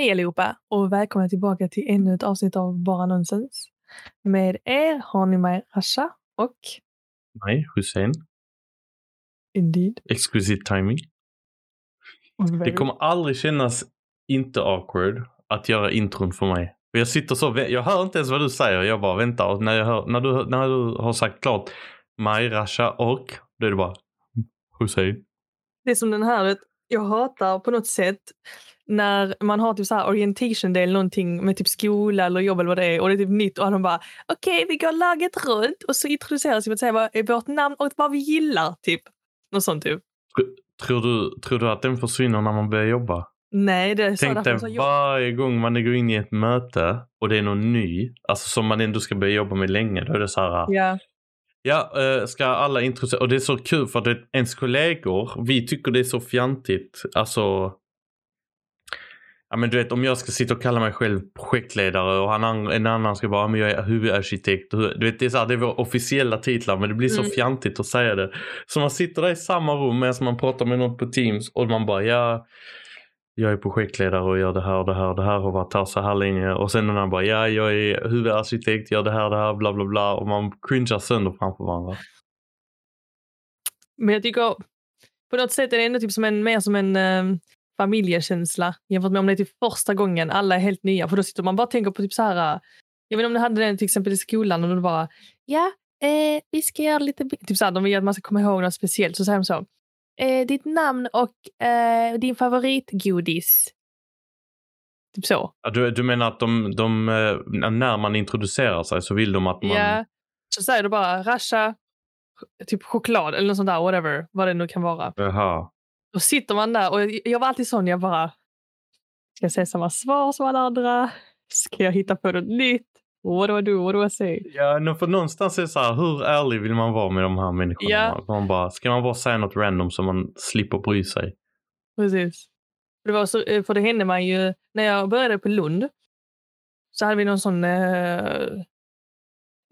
Hej allihopa och välkomna tillbaka till ännu ett avsnitt av Bara Nonsens. Med er har ni mig Rasha och Nej, Hussein. Indeed. Exquisite timing. Det kommer aldrig kännas inte awkward att göra intron för mig. Jag sitter så, jag hör inte ens vad du säger, jag bara väntar. Och när, jag hör, när, du, när du har sagt klart Maj, Rasha och, då är det bara Hussein. Det är som den här, jag hatar på något sätt när man har typ så här orientation day eller någonting med typ skola eller jobb eller vad det är och det är typ nytt och de bara okej okay, vi går laget runt och så introduceras vi att säga vad är vårt namn och vad vi gillar typ. Något sånt typ. Tror du, tror du att den försvinner när man börjar jobba? Nej, det är så Tänk dig varje gång man går in i ett möte och det är någon ny, alltså som man ändå ska börja jobba med länge, då är det så här. Ja. Ja, eh, ska alla introducera, och det är så kul för att ens kollegor, vi tycker det är så fjantigt, alltså Ja men du vet om jag ska sitta och kalla mig själv projektledare och han, en annan ska bara, men jag är huvudarkitekt. Du vet det är, så här, det är våra officiella titlar men det blir så mm. fjantigt att säga det. Så man sitter där i samma rum medan man pratar med någon på Teams och man bara, ja jag är projektledare och gör det här och det här och det här och varit här så här länge. Och sen när man bara, ja jag är huvudarkitekt, gör det här och det här, bla bla bla. Och man cringear sönder framför varandra. Men jag tycker på något sätt är det ändå typ som en, mer som en um, familjekänsla jämfört med om det är typ första gången alla är helt nya. För då sitter man bara och tänker på typ så här, jag vet inte om du hade den till exempel i skolan och då bara, ja, eh, vi ska göra lite, typ så här, de vill att man ska komma ihåg något speciellt. Så säger de så, eh, ditt namn och eh, din favoritgodis. Typ så. Ja, du, du menar att de, de, eh, när man introducerar sig så vill de att man... Ja, så säger du bara Rasha, typ choklad eller något sånt där, whatever, vad det nu kan vara. Jaha. Då sitter man där och jag var alltid sån, jag bara, ska jag säga samma svar som alla andra? Ska jag hitta på något nytt? What do I do? What do I say? Ja, för någonstans är det så här, hur ärlig vill man vara med de här människorna? Ja. Man bara, ska man bara säga något random så man slipper bry sig? Precis. Det var så, eh, för det hände mig ju, när jag började på Lund så hade vi någon sån, eh,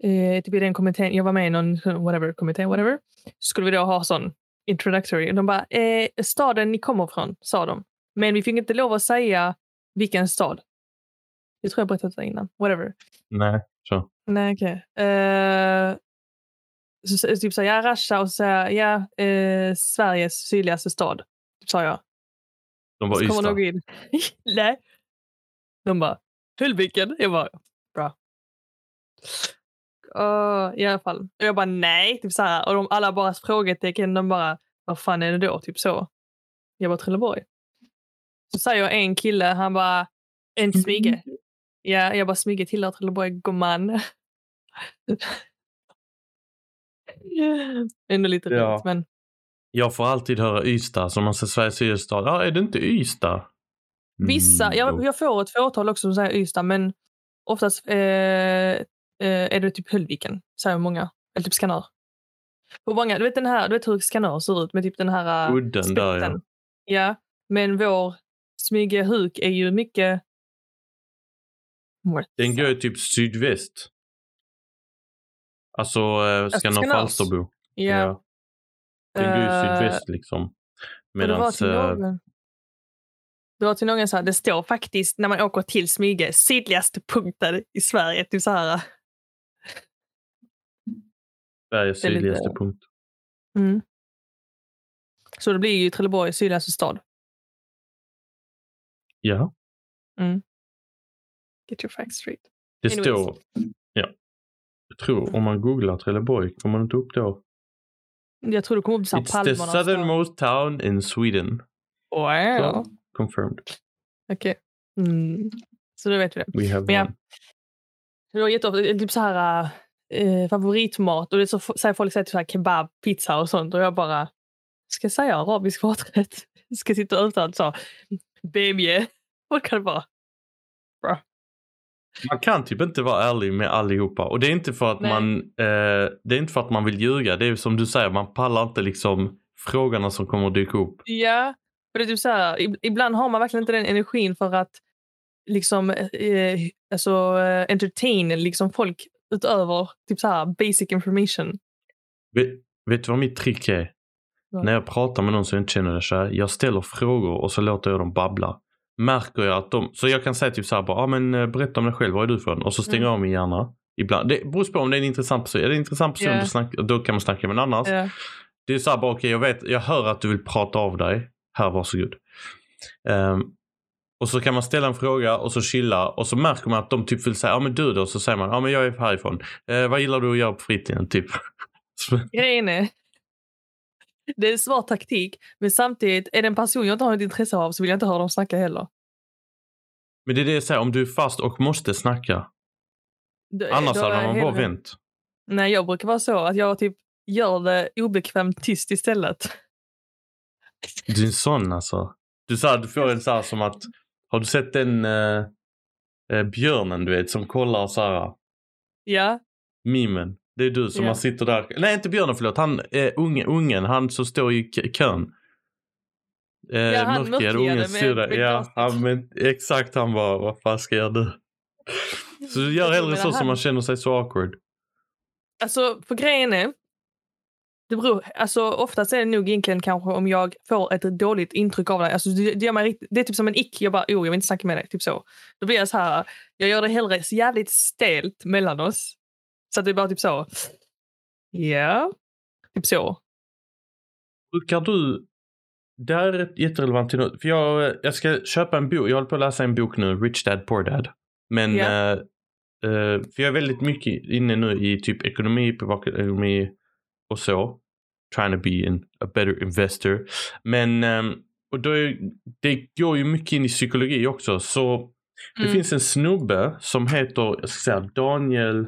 eh, typ i den kommittén, jag var med i någon whatever kommitté, whatever, så skulle vi då ha sån introductory. De bara, eh, staden ni kommer från, sa de. Men vi fick inte lov att säga vilken stad. Jag tror jag berättat det innan. Whatever. Nej, så. Nej, okej. Okay. Eh, så, typ så ja, Rasha och så säger ja, uh, Sveriges sydligaste stad. Typ, sa jag. De var Ystad? Någon in. Nej. De bara, Höllviken. Jag bara, bra. Uh, I alla fall. Och jag bara nej. Typ så här. Och de, alla bara frågetecken. De bara, vad fan är det då? Typ så. Jag bara Trelleborg. Så säger en kille, han bara, en smyge. Ja, jag bara smyger tillhör Trelleborg, gumman. Ändå lite ja. roligt, men. Jag får alltid höra Ystad, som man säger Sveriges huvudstad. Ja, är det inte Ystad? Vissa, mm, jag, jag får ett fåtal också som säger Ystad, men oftast eh, är det typ Höllviken, säger många. Eller typ Skanör. På många, du vet den här, du vet hur Skanör ser ut med typ den här uh, Udden där ja. Ja, men vår Smygehuk är ju mycket den går ju typ sydväst. Alltså eh, Skanör Falsterbo. Ja. ja. Den går ju uh, sydväst liksom. Medan... Det var till någon så här, det står faktiskt när man åker till Smyge, sydligaste punkten i Sverige. Typ så här. Sveriges sydligaste lite... punkt. Mm. Så det blir ju Trelleborg sydligaste stad. Ja. Mm. Get your facts straight. Det Anyways. står, ja. Jag tror om man googlar Trelleborg kommer man inte upp då. Jag tror det kommer upp så It's the southernmost town in Sweden. Wow. So, confirmed. Okej. Okay. Mm. Så då vet vi det. We have Men, one. Det var jätteofta, typ så här äh, favoritmat och det så säger folk säger typ så här kebab, pizza och sånt och jag bara ska jag säga arabisk maträtt? Ska sitta och övertala så BMJ? Vad kan det vara? Bra. Man kan typ inte vara ärlig med allihopa och det är inte för att man eh, det är inte för att man vill ljuga. Det är som du säger, man pallar inte liksom frågorna som kommer att dyka upp. Ja, för det är typ så här, ibland har man verkligen inte den energin för att liksom eh, alltså eh, entertain liksom folk utöver typ så här basic information. Vet, vet du vad mitt trick är? Ja. När jag pratar med någon som jag inte känner det så här, jag ställer frågor och så låter jag dem babbla. märker jag att de, så jag kan säga typ så här bara, ah, men eh, berätta om dig själv, var är du ifrån? Och så stänger jag av min hjärna. Ibland. Det beror på om det är en intressant person. Är det en intressant person Ja. då, snack, då kan man snacka med en annars. Ja. Det är så här bara, okej jag vet, jag hör att du vill prata av dig. Här, varsågod. Um, och så kan man ställa en fråga och så chilla och så märker man att de typ vill säga, ja men du då? Så säger man, ja men jag är härifrån. Eh, vad gillar du att göra på fritiden? Typ. Grejen är, det är en svår taktik, men samtidigt är det en person jag inte har ett intresse av så vill jag inte höra dem snacka heller. men det är det jag säger, om du är fast och måste snacka. Då- Annars hade man bara vänt. Nej, jag brukar vara så att jag typ gör det obekvämt tyst istället. Du är en sån alltså. Du, så här, du får en så här som att, har du sett den eh, eh, björnen du vet som kollar så här, Ja, mimen? Det är du som Ja. sitter där. Nej inte björnen förlåt, han eh, unge, ungen, han som står i kön. Eh, Ja, han mörkhyade ungen styr där. med Ja, han, men, exakt han bara, vad fan ska jag nu? Så du gör hellre så han- som man känner sig så awkward. alltså för grejen är, det beror, alltså oftast är det nog egentligen kanske om jag får ett dåligt intryck av dig. Alltså det, det, gör mig det är typ som en ick, jag bara, oh, jag vill inte snacka med dig, typ så. Då blir jag så här, jag gör det hellre så jävligt stelt mellan oss. Så att det är bara typ så, ja, typ så. Brukar du, det här är jätterelevant till nu, för jag, jag ska köpa en bok, jag håller på att läsa en bok nu, Rich Dad Poor Dad. Men, eh, eh, för jag är väldigt mycket inne nu i typ ekonomi, privatekonomi och så. Trying to be in, a better investor. Men, ehm, och då är, det går ju mycket in i psykologi också, så det Mm. finns en snubbe som heter, jag ska säga Daniel,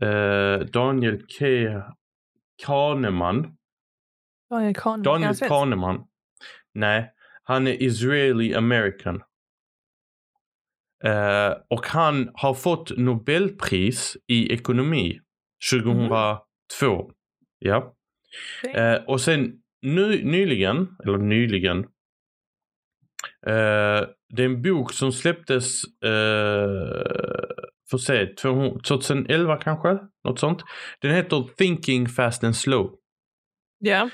eh, Daniel K. Kahneman. Daniel Kahneman. Daniel? Kahneman. Nej, han är Israeli American. Eh, och han har fått Nobelpris i ekonomi 2002. Ja. Eh, och sen ny, nyligen, eller nyligen. Eh, det är en bok som släpptes eh, får se, 200 2011 kanske? Något sånt. Den heter Thinking Fast and Slow. Ja.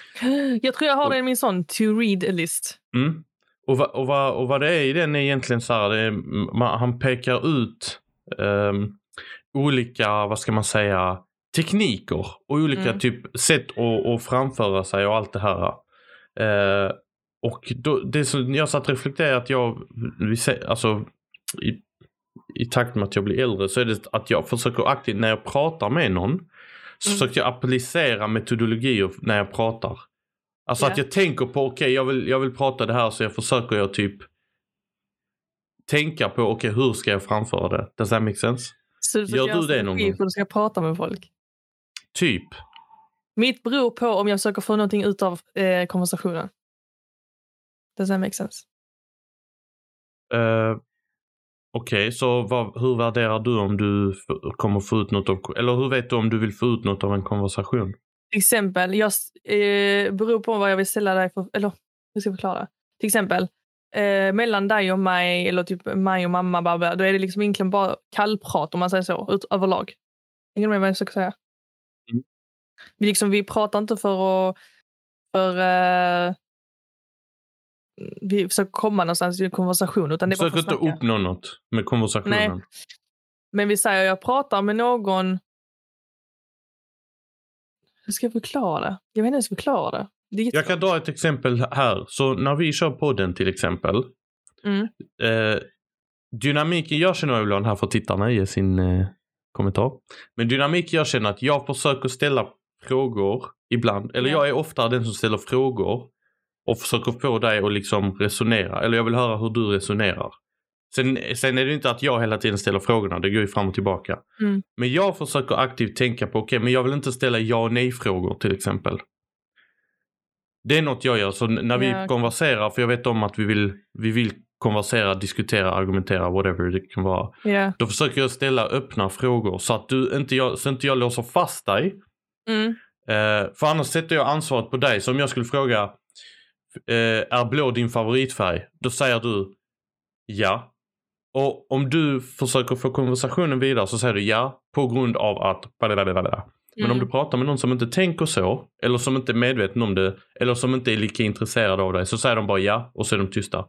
Jag tror jag har den i min sån to read-list. Mm. Och, va, och, va, och vad det är i den är egentligen så här, är, man, han pekar ut ehm, olika, vad ska man säga, tekniker och olika Mm. typ sätt att, att framföra sig och allt det här. Eh, och då, det som jag satt och reflekterade att jag, alltså i, i takt med att jag blir äldre så är det att jag försöker aktivt när jag pratar med någon så Mm. försöker jag applicera metodologier när jag pratar. Alltså Ja. att jag tänker på, okej jag, vill, jag vill prata det här så jag försöker jag typ tänka på, okej hur ska jag framföra det? Does that make sense? Så Gör försöker jag du det någon gång? du ska prata med folk. Typ. Mitt beror på om jag försöker få någonting ut av eh, konversationen. Does that make sense? Uh, Okej, så vad, hur värderar du om du kommer få ut något av, eller hur vet du om du vill få ut något av en konversation? Till exempel, jag eh, beror på vad jag vill ställa dig för, eller hur ska jag förklara? Till exempel, eh, mellan dig och mig eller typ mig och mamma, bla bla, då är det liksom egentligen bara kallprat om man säger så, ut, överlag. Hänger du med vad jag försöker säga? Mm. Vi, liksom, vi pratar inte för att, för eh, vi försöker komma någonstans i en konversation, utan det är bara Försök för att inte uppnå något med konversationen. Nej. Men vi säger jag pratar med någon. Hur ska jag förklara det? Jag vet inte hur jag ska förklara det. det Jag kan dra ett exempel här. Så när vi kör podden till exempel. Mm. Eh, dynamiken jag känner ibland här för tittarna ge sin eh, kommentar. Men dynamiken jag känner att jag försöker ställa frågor ibland. Eller Ja. jag är ofta den som ställer frågor. Och försöker få dig att liksom resonera. Eller jag vill höra hur du resonerar. Sen, sen är det inte att jag hela tiden ställer frågorna. Det går ju fram och tillbaka. Mm. Men jag försöker aktivt tänka på, okej men jag vill inte ställa ja och nej frågor till exempel. Det är något jag gör. Så när vi Ja, konverserar, för jag vet om att vi vill, vi vill konversera, diskutera, argumentera, whatever det kan vara. Ja. Då försöker jag ställa öppna frågor så att du inte jag, så inte jag låser fast dig. Mm. Eh, för annars sätter jag ansvaret på dig. Så om jag skulle fråga, eh, är blå din favoritfärg? Då säger du ja. Och om du försöker få konversationen vidare så säger du ja på grund av att blablabla. Men om Mm. du pratar med någon som inte tänker så, eller som inte är medveten om det, eller som inte är lika intresserad av dig, så säger de bara ja och så är de tysta.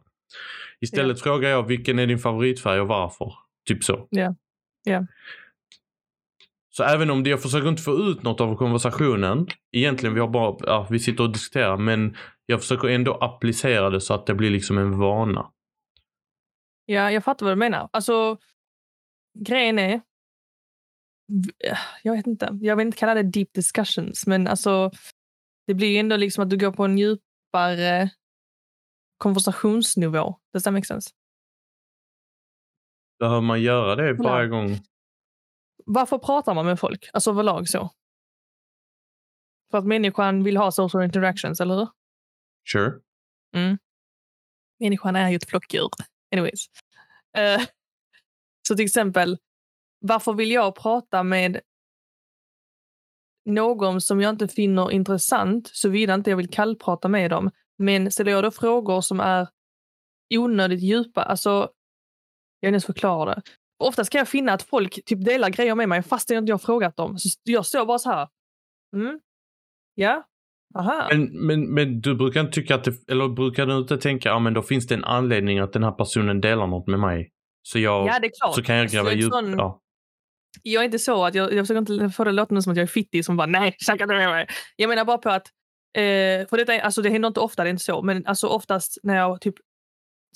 Istället frågar jag vilken är din favoritfärg och varför? Typ så. Ja. Ja. Så även om det, jag försöker inte få ut något av konversationen. Egentligen vi har bara, ja, vi sitter och diskuterar men jag försöker ändå applicera det så att det blir liksom en vana. Ja, jag fattar vad du menar. Alltså, grejen är... Jag vet inte. Jag vill inte kalla det deep discussions, men alltså det blir ju ändå liksom att du går på en djupare konversationsnivå. Does that make sense? Behöver man göra det varje gång? Varför pratar man med folk? Alltså överlag så. För att människan vill ha social interactions, eller hur? Sure. Mm. Människan är ju ett flockdjur. Anyways. Uh, så till exempel, varför vill jag prata med någon som jag inte finner intressant såvida inte jag vill kallprata med dem. Men ställer jag då frågor som är onödigt djupa, alltså jag inte ens förklara det. Oftast kan jag finna att folk typ delar grejer med mig fast jag inte har frågat dem. Så jag står bara så här. Mm. Ja. Aha. Men, men, men du brukar inte tycka att det, eller brukar du inte tänka, ja men då finns det en anledning att den här personen delar något med mig. Så jag, ja, det är klart. så kan jag gräva djupt. Ja. Jag är inte så att jag, jag försöker inte få det låta som att jag är fittig som bara nej, snacka inte med mig. Jag menar bara på att, eh, för detta, alltså det händer inte ofta, det är inte så, men alltså oftast när jag typ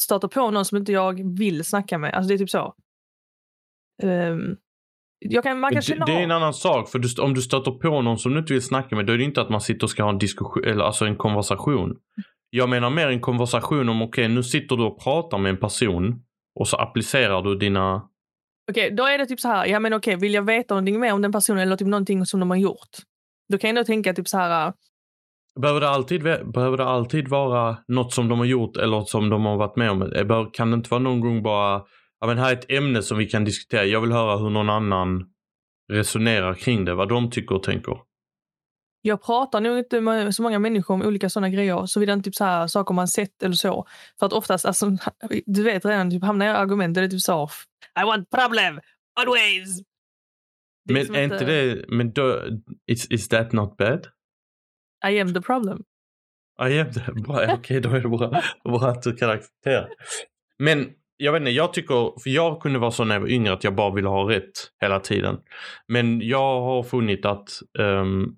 stöter på någon som inte jag vill snacka med, alltså det är typ så. Um, jag kan, man kan det, det är en annan sak, för du, om du stöter på någon som du inte vill snacka med, då är det inte att man sitter och ska ha en diskussion, eller alltså en konversation. Jag menar mer en konversation om, okej, okay, nu sitter du och pratar med en person och så applicerar du dina... Okej, okay, då är det typ så här, ja men okej, okay, vill jag veta någonting mer om den personen eller typ någonting som de har gjort? Då kan jag ändå tänka typ så här... Behöver det, alltid, behöver det alltid vara något som de har gjort eller som de har varit med om? Kan det inte vara någon gång bara ja, men här är ett ämne som vi kan diskutera. Jag vill höra hur någon annan resonerar kring det, vad de tycker och tänker. Jag pratar nog inte med så många människor om olika sådana grejer, såvida inte typ så här, saker man sett eller så. För att oftast, alltså, du vet redan, typ, hamnar jag i argument, det är typ så I want problem, always! Det men är inte det, men då, is, is that not bad? I am the problem. I am the, okej okay, då är det bra, bra att du acceptera. Men jag vet inte, jag tycker, för jag kunde vara så när jag var yngre att jag bara ville ha rätt hela tiden. Men jag har funnit att um,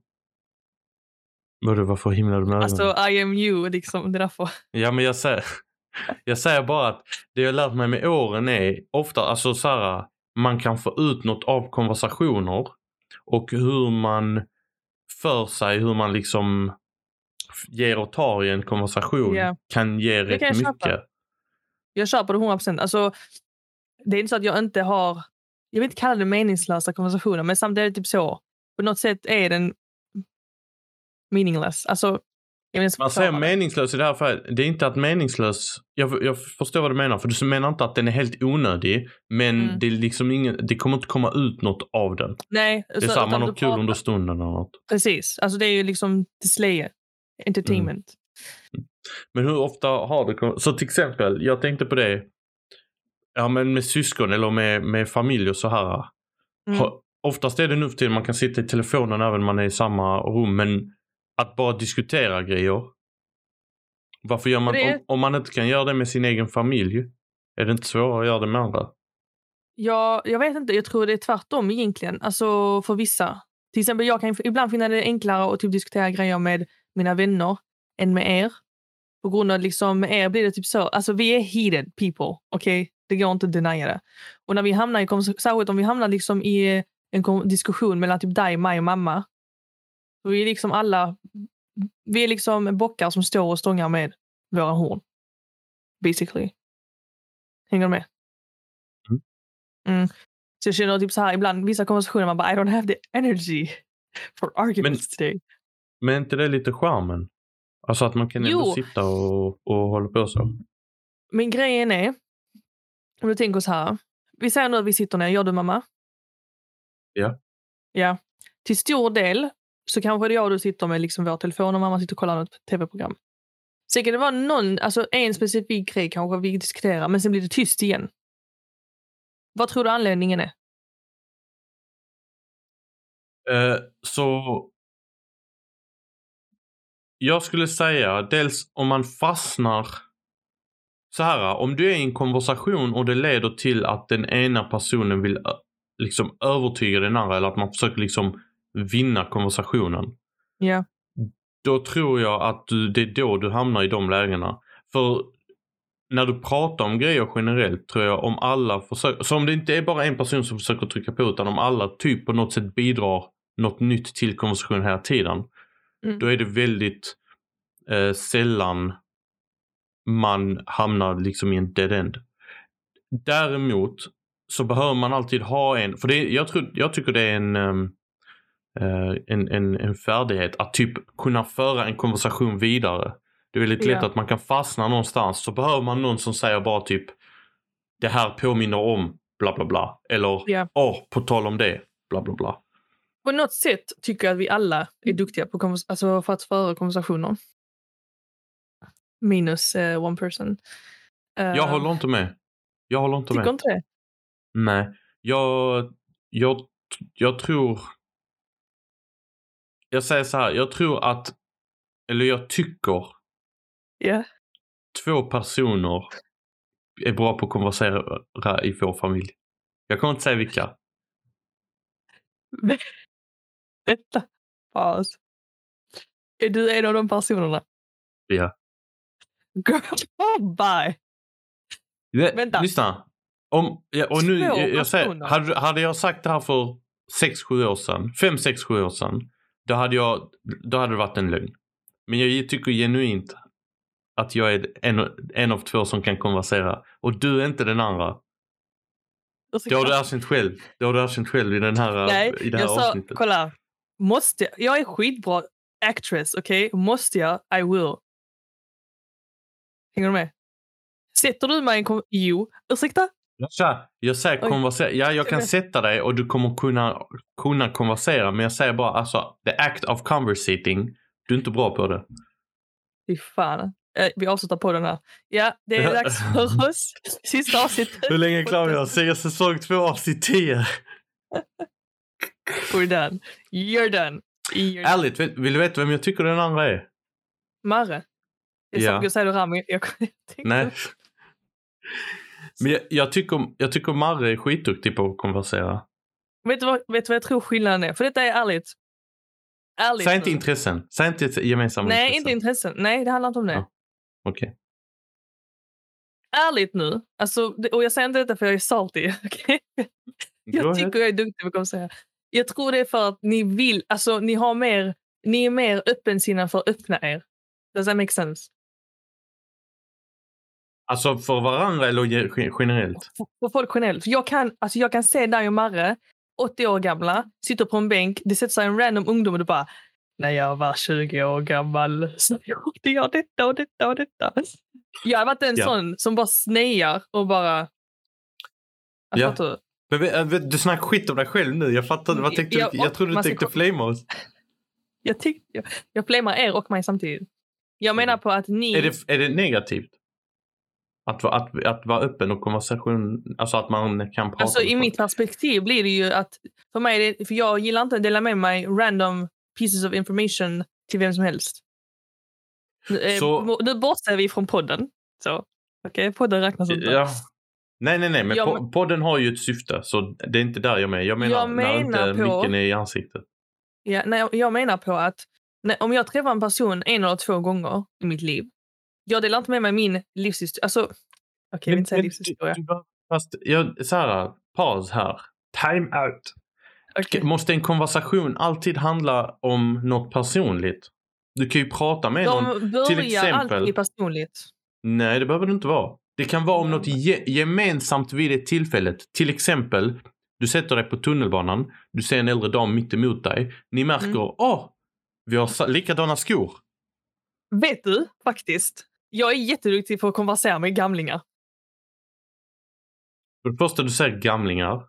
Vadå, varför himlar du med Alltså, I am you, liksom. Det är därför. Ja, men jag säger, jag säger bara att det jag lärt mig med åren är ofta, alltså så här, man kan få ut något av konversationer och hur man för sig, hur man liksom ger och tar i en konversation yeah. kan ge rätt kan mycket. Köpa. Jag köper det 100 procent. Alltså, det är inte så att jag inte har, jag vill inte kalla det meningslösa konversationer, men samtidigt typ så. På något sätt är den meaningless. Alltså, man säger meningslös i det här fallet. Det är inte att meningslös. Jag, jag förstår vad du menar. För du menar inte att den är helt onödig. Men mm. det, är liksom ingen, det kommer inte komma ut något av den. Nej. Det är så, samma, man har kul under stunden eller något. Precis. Alltså det är ju liksom display entertainment. Mm. Men hur ofta har det Så till exempel, jag tänkte på det. Ja men med syskon eller med, med familj och så här. Mm. oftast är det nu för tiden man kan sitta i telefonen även om man är i samma rum. Men att bara diskutera grejer. Varför gör man, det... om, om, man inte kan göra det med sin egen familj, är det inte svårare att göra det med andra? Ja, jag vet inte, jag tror det är tvärtom egentligen. Alltså för vissa. Till exempel jag kan ibland finna det enklare att typ diskutera grejer med mina vänner än med er. På grund av liksom, med er blir det typ så, alltså vi är heated people, okej? Okay? Det går inte att denia det. Och när vi hamnar i, särskilt om vi hamnar liksom i en diskussion mellan typ dig, mig och mamma, vi är liksom alla, vi är liksom bockar som står och stångar med våra horn. Basically. Hänger du med? Mm. Mm. Så jag känner typ så här ibland, vissa konversationer, man bara I don't have the energy for arguments men, today. Men är inte det lite charmen? Alltså att man kan ändå jo. sitta och, och hålla på så. Men grejen är, om du tänker så här. Vi säger nu att vi sitter ner, gör du mamma? Ja. Ja. Till stor del så kanske det jag och du sitter med liksom vår telefon och mamma sitter och kollar något tv-program. Sen kan det vara någon, alltså en specifik grej kanske vi diskuterar, men sen blir det tyst igen. Vad tror du anledningen är? Eh, så jag skulle säga dels om man fastnar så här, om du är i en konversation och det leder till att den ena personen vill eh, liksom övertyga den andra eller att man försöker liksom vinna konversationen. Ja. Då tror jag att du, det är då du hamnar i de lägena. För när du pratar om grejer generellt tror jag om alla försöker, så om det inte är bara en person som försöker trycka på utan om alla typ på något sätt bidrar något nytt till konversationen hela tiden. Mm. Då är det väldigt eh, sällan man hamnar liksom i en dead end. Däremot så behöver man alltid ha en, för det, jag, tror, jag tycker det är en, eh, en, en, en färdighet att typ kunna föra en konversation vidare. Det är väldigt lätt Ja. att man kan fastna någonstans. Så behöver man någon som säger bara typ det här påminner om bla bla bla. Eller Ja. åh, på tal om det, bla bla bla. På något sätt tycker jag att vi alla är duktiga på konvers- alltså för att föra konversationer. Minus eh, one person. Eh, Jag håller inte med. Jag håller inte Tycker med. inte det? Nej, jag, jag, jag tror... Jag säger så här, jag tror att, eller jag tycker Ja. två personer är bra på att konversera i vår familj. Jag kommer inte säga vilka. Vänta. Paus. Är du en av de personerna? Ja. Girl, oh, bye. Det- Vänta. Lyssna. Om, ja, och nu, jag, jag säger, hade, hade jag sagt det här för 6-7 år sedan, 5-6-7 år sedan, då hade, jag, då hade det varit en lögn. Men jag tycker genuint att jag är en, en av två som kan konversera. Och du är inte den andra. Det har du erkänt själv. Det har du erkänt själv i, den här, Nej, i det här jag sa, avsnittet. kolla. Måste jag? Jag är skitbra actress, okej? Måste jag? I will. Hänger du med? Sätter du mig i en Jo. Ursäkta? Tja, jag säger Oj. konversera. Ja, jag kan Okej. sätta dig och du kommer kunna, kunna konversera. Men jag säger bara alltså, the act of conversating. Du är inte bra på det. Fy fan. Eh, vi avslutar på den här. Ja, det är dags för oss. Sista avsnittet. Hur länge klarar vi oss? Säsong två avsnitt 10. We're done. You're done. You're done. Ärligt, vet- vill du veta vem jag tycker den andra är? Marre. Jag Ja. sa att säga Rami. Jag, jag Nej. Men jag, jag, tycker, jag tycker Marre är skitduktig på att konversera. Vet du, vad, vet du vad jag tror skillnaden är? För detta är ärligt. Ärligt Säg inte intressen. Säg inte gemensamma Nej, intressen. inte intressen. Nej, det handlar inte om det. Ja. Okej. Ärligt nu. Alltså, och jag säger inte detta för jag är salty. Go Jag tycker jag är duktig på att konversera. Jag tror det är för att ni vill, alltså ni har mer, ni är mer öppensinnade för att öppna er. Does that make sense? Alltså för varandra eller ge- generellt? För- folk generellt. Jag, kan, alltså jag kan se dig och Marre, 80 år gamla, sitter på en bänk, det sätter sig en random ungdom och du bara när jag var 20 år gammal så gjorde jag detta och detta och detta. Jag har varit en Ja. sån som bara snear och bara... Alltså, Ja. fattar? Men, äh, du snackar skit om dig själv nu. Jag fattar. Vad tänkte Ja, du? Jag trodde du tänkte flama oss. Jag, tyck, jag, jag flamar er och mig samtidigt. Jag menar på att ni... Är det, är det negativt? Att, vara- att, att vara öppen och konversation, alltså att man kan prata Alltså i folk. mitt perspektiv blir det ju att för mig, det, för jag gillar inte att dela med mig random pieces of information till vem som helst. Eh, Så- nu bortser vi från podden. Så, okej, podden räknas inte. Ja. Nej, nej, nej, men Jag podden har ju ett syfte, så det är inte där jag menar. Jag menar, Jag när menar inte på- micken är i ansiktet. Ja, nej, jag menar på att när, om jag träffar en person en eller två gånger i mitt liv, jag delar inte med mig min livshistoria. Alltså, okej, jag vill inte säga livshistoria. fast, jag, så här, paus här. Time out. Okej. Måste en konversation alltid handla om något personligt? Du kan ju prata med någon. De börjar exempel- alltid personligt. Nej, det behöver det inte vara. Det kan vara om Mm. något ge- gemensamt vid det tillfället. Till exempel, du sätter dig på tunnelbanan, du ser en äldre dam mitt emot dig. Ni märker, Mm. åh, vi har likadana skor. Vet du, faktiskt, jag är jätteduktig på att konversera med gamlingar. För det första du säger gamlingar,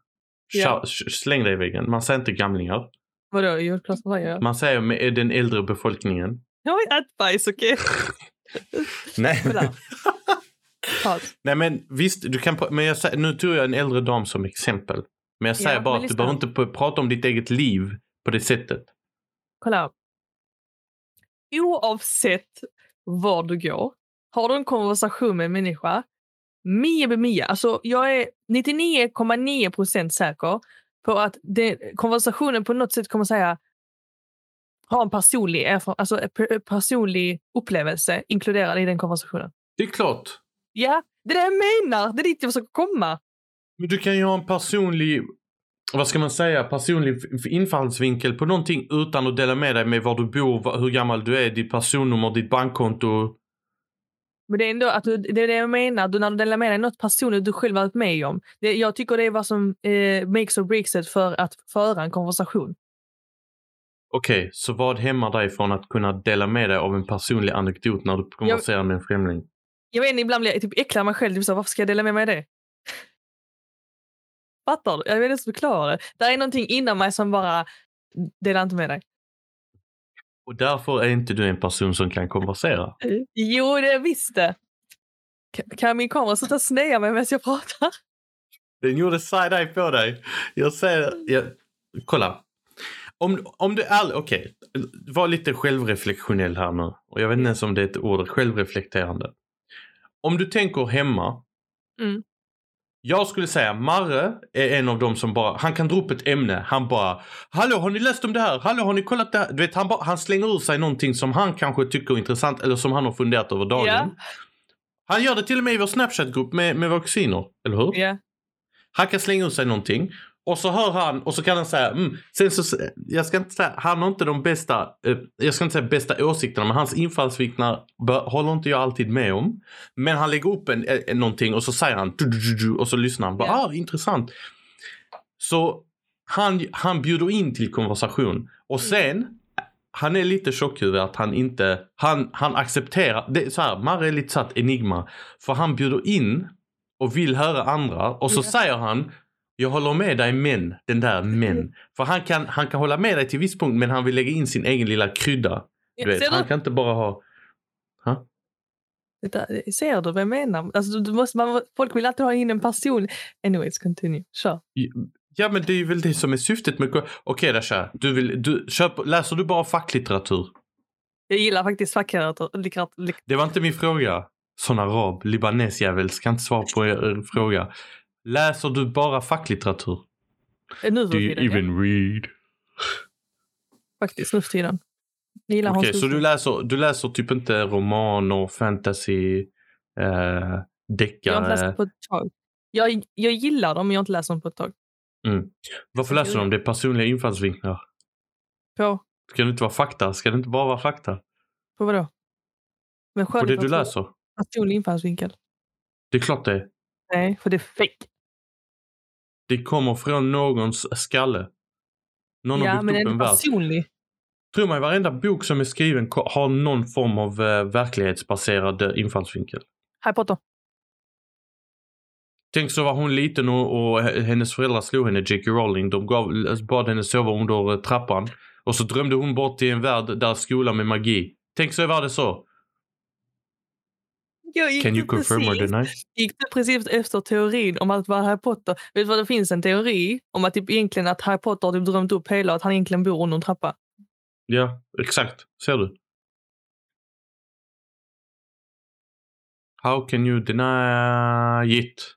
Ja. Släng dig i väggen. Man säger inte gamlingar. Vadå, jo, klart vad jag? Man säger med den äldre befolkningen. Jag har advice, okej? Nej. Nej men visst, du kan, men jag, nu tog jag en äldre dam som exempel. Men jag säger Ja, bara att du behöver inte prata om ditt eget liv på det sättet. Kolla. Oavsett var du går, har du en konversation med en människa, Mia be Mia. Alltså, jag är 99,9 procent säker på att det, konversationen på något sätt kommer säga ha en personlig, alltså, en per- personlig upplevelse inkluderad i den konversationen. Det är klart. Ja, det är det jag menar. Det är dit jag försöker komma. Men du kan ju ha en personlig, vad ska man säga, personlig infallsvinkel på någonting utan att dela med dig med var du bor, hur gammal du är, ditt personnummer, ditt bankkonto. Men det är ändå att du, det är det jag menar. Du, när du delar med dig något personligt du själv varit med om. Det, jag tycker det är vad som eh, makes or breaks it för att föra en konversation. Okej, så vad hämmar dig från att kunna dela med dig av en personlig anekdot när du konverserar med en främling? Jag vet inte, ibland blir jag typ äcklad mig själv. Typ så, varför ska jag dela med mig av det? Fattar du? Jag vet inte ens förklara det. Det är någonting inom mig som bara delar inte med dig. Och därför är inte du en person som kan konversera. Jo, det är visst det. Kan- min kamera sluta snea mig medan jag pratar? Den gjorde side-eye på dig. Jag säger, jag, kolla. Om, om du är okej, var lite självreflektionell här nu. Och jag vet inte ens om det är ett ord, självreflekterande. Om du tänker hemma. Mm. Jag skulle säga Marre är en av dem som bara, han kan dra upp ett ämne, han bara Hallå har ni läst om det här? Hallå har ni kollat det här? Du vet han, bara, han slänger ur sig någonting som han kanske tycker är intressant eller som han har funderat över dagen. Ja. Han gör det till och med i vår Snapchat-grupp med, med våra kusiner, eller hur? Ja. Han kan slänga ur sig någonting och så hör han och så kan han säga, mm, sen så, jag ska inte säga, han har inte de bästa, eh, jag ska inte säga bästa åsikterna men hans infallsvinklar håller inte jag alltid med om. Men han lägger upp en, en, någonting och så säger han och så lyssnar han. Bara, Ja. ah, intressant. Så han, han bjuder in till konversation och sen han är lite tjockhuvud att han inte, han, han accepterar, det är så här, Marre är lite satt enigma. För han bjuder in och vill höra andra och så Ja. säger han jag håller med dig men, den där men. För han kan, han kan hålla med dig till viss punkt men han vill lägga in sin egen lilla krydda. Du han kan inte bara ha... Det där- ser du vad jag menar? Alltså, du, måste, man, folk vill alltid ha in en person. Anyways, continue. Kör. Ja men det är väl det som är syftet med... Okej Dasha, du vill, du, köp, läser du bara facklitteratur? Jag gillar faktiskt facklitteratur. litteratur- lit- Det var inte min fråga. Sån arab, libanesjävel, ska inte svara på er fråga. Läser du bara facklitteratur? Nu Do you tiden, ja. even read? Faktiskt, nu för tiden. Okej, Hans så du läser, du läser typ inte romaner, fantasy, eh, Jag har inte läst deckare? på ett tag. Jag, jag gillar dem, men jag har inte läst dem på ett tag. Mm. Varför läser du dem? Det är personliga infallsvinklar. På, Ska det inte vara fakta? Ska det inte bara vara fakta? på vadå? Men På det du läser? Personlig infallsvinkel. Det är klart det är. Nej, för det är fake. Det kommer från någons skalle. Någon Ja, har men byggt upp är en värld. personlig. Tror mig, varenda bok som är skriven har någon form av eh, verklighetsbaserad eh, infallsvinkel. Harry Potter. Tänk så var hon liten och, och hennes föräldrar slog henne, J.K. Rowling. De gav, bad henne sova under eh, trappan. Och så drömde hon bort till en värld där skola med magi. Tänk så var det så. Jag Can you confirm or precis, deny? gick det precis efter teorin om att vara Harry Potter. Vet du vad det finns en teori om att typ egentligen att Harry Potter har typ drömt upp hela att han egentligen bor under en trappa. Ja, exakt. Ser du? How can you deny it?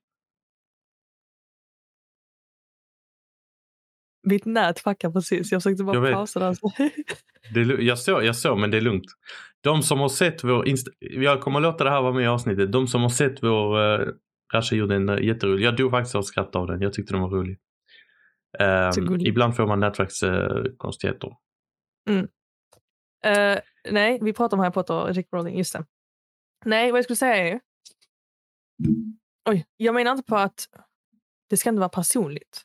Mitt nät fuckar precis. Jag försökte bara Jag pausa där. Det är, jag, såg, jag såg, men det är lugnt. De som har sett vår... Inst- jag kommer låta det här vara med i avsnittet. De som har sett vår... Uh, Rasha gjorde en uh, jätterolig. Jag dog faktiskt av skratt av den. Jag tyckte den var rolig. Gullig. ibland får man nätverkskonstigheter. Eh, nej, vi pratar om Harry Potter och Rick Rowling. Just det. Nej, vad jag skulle säga är... Oj, jag menar inte på att det ska inte vara personligt.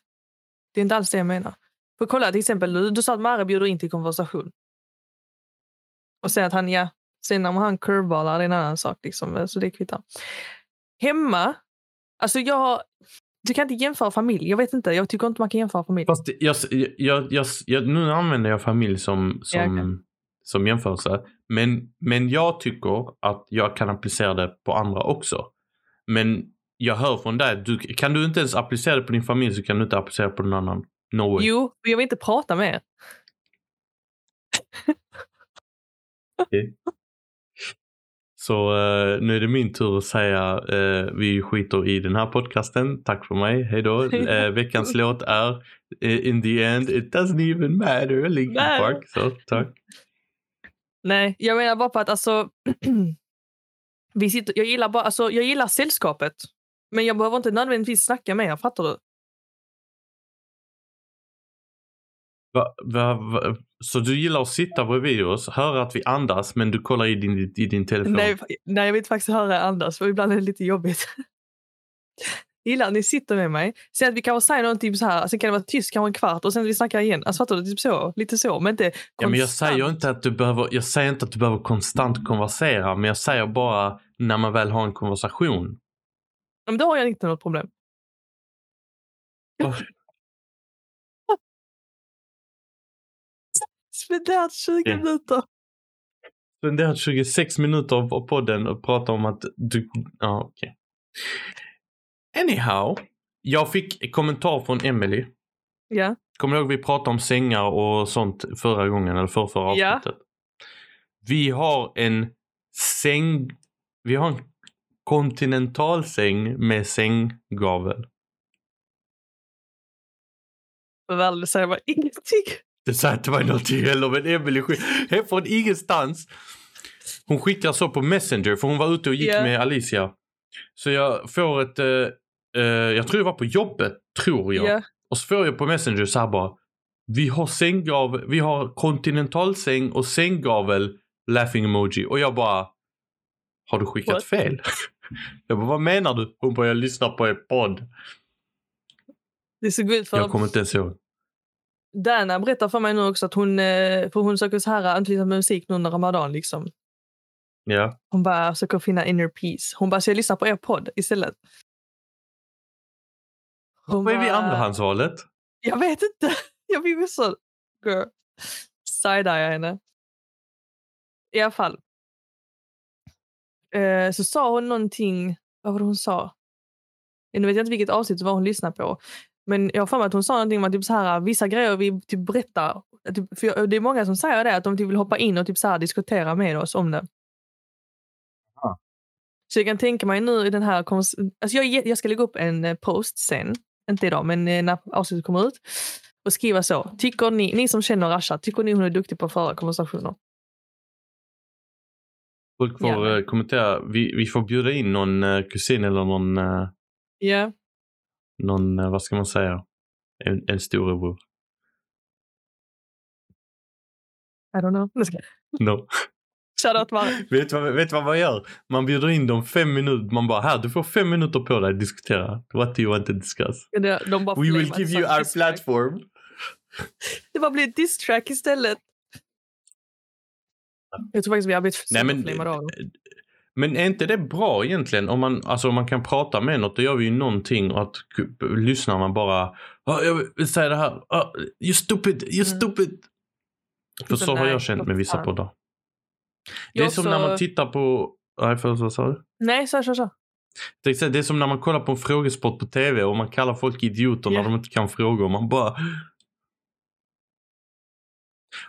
Det är inte alls det jag menar. För kolla till exempel, du, du sa att Mare bjuder in till konversation. Och säger att han, ja, sen om han curveballar det är en annan sak. Liksom, så det kvittar. Hemma, alltså jag... Du kan inte jämföra familj. Jag vet inte, jag tycker inte man kan jämföra familj. Fast jag, jag, jag, jag, nu använder jag familj som, som, Ja, okej. som jämförelse. Men, men jag tycker att jag kan applicera det på andra också. Men jag hör från dig, du, kan du inte ens applicera det på din familj så kan du inte applicera det på någon annan. No way. Jo, jag vill inte prata med er. Så eh, nu är det min tur att säga eh, vi skiter i den här podcasten. Tack för mig, hejdå. Eh, veckans låt är eh, In the end it doesn't even matter, Linkin Nej. Park. Så tack. Nej, jag menar bara på att alltså... vi sitter, jag, gillar bara, alltså, jag gillar sällskapet. Men jag behöver inte nödvändigtvis snacka med er, fattar du? Va, va, va, så du gillar att sitta bredvid oss, höra att vi andas men du kollar i din, i din telefon? Nej, nej, jag vill faktiskt höra andas, för ibland är det lite jobbigt. gillar att ni sitter med mig. Sen att vi kanske säger någonting så här, sen kan det vara tyst kanske en kvart och sen vi snackar igen. Alltså fattar du? Typ så, lite så, men inte Ja, men jag konstant. säger inte att du behöver, jag säger inte att du behöver konstant konversera, men jag säger bara när man väl har en konversation. Ja, Men då har jag inte något problem. Oh, Spenderat 20 Ja. minuter. spenderat 26 minuter av podden och pratat om att du, ja okej. Anyhow, jag fick kommentar från Emily. Ja. Kommer du ihåg vi pratade om sängar och sånt förra gången eller för förra Ja. avsnittet? Vi har en säng, vi har en kontinentalsäng med sänggavel. Väl, det säger bara ingenting. Det sa inte mig någonting heller men skick- helt från ingenstans. Hon skickar så på Messenger för hon var ute och gick Ja. med Alicia. Så jag får ett, eh, eh, jag tror det var på jobbet, tror jag. Ja. Och så får jag på Messenger så här bara. Vi har sänggavel, vi har kontinentalsäng och sänggavel, laughing emoji. Och jag bara. Har du skickat What? fel? jag bara, vad menar du? Hon bara, jag lyssnar på er podd. Det är så gud för Jag kommer inte ens ihåg. Dana berättar för mig nu också att hon, eh, för hon söker så här anknyta med musik nu under Ramadan. Liksom. Ja. Hon bara försöker finna inner peace. Hon bara, så jag lyssnar på er podd istället. Hon Vad är vi andrahandsvalet? Jag vet inte. Jag vill så girl. side-eye henne. I alla fall. Eh, så sa hon någonting, vad var det hon sa? Nu vet jag inte vilket avsnitt det var hon lyssnade på. Men jag har för mig att hon sa någonting om att typ så här, vissa grejer vi typ berättar. Typ, för jag- det är många som säger det, att de typ vill hoppa in och typ så här, diskutera med oss om det. Ah. Så jag kan tänka mig nu i den här... Alltså jag, jag ska lägga upp en eh, post sen, inte idag, men eh, när avsnittet kommer ut. Och skriva så. Tycker ni, ni som känner Rasha, tycker ni hon är duktig på att föra konversationer? Folk får Ja. eh, kommentera. Vi, vi får bjuda in någon eh, kusin eller någon, Ja. Någon eh, vad ska man säga, en, en storebror. I don't know. No. Shoutout Mara. vet, du vad, vet vad man gör? Man bjuder in dem fem minuter. Man bara, här du får fem minuter på dig att diskutera. What do you want to discuss? De, de bara We will give you our diss track. platform. Det bara blir ett diss-track istället. Jag tror faktiskt vi har blivit Nej, men, av. men är inte det bra egentligen? Om man, alltså, om man kan prata med något, då gör vi ju någonting och att lyssnar man bara, "Ah, jag vill säga det här, ah, you stupid, you Mm. stupid. För så har nej, jag känt med vissa poddar. Det är som också- när man tittar på, nej förlåt vad sa du? Nej, så, så, så. Det är så- som när man kollar på en frågesport på tv och man kallar folk idioter Ja. när de inte kan frågor. Man bara...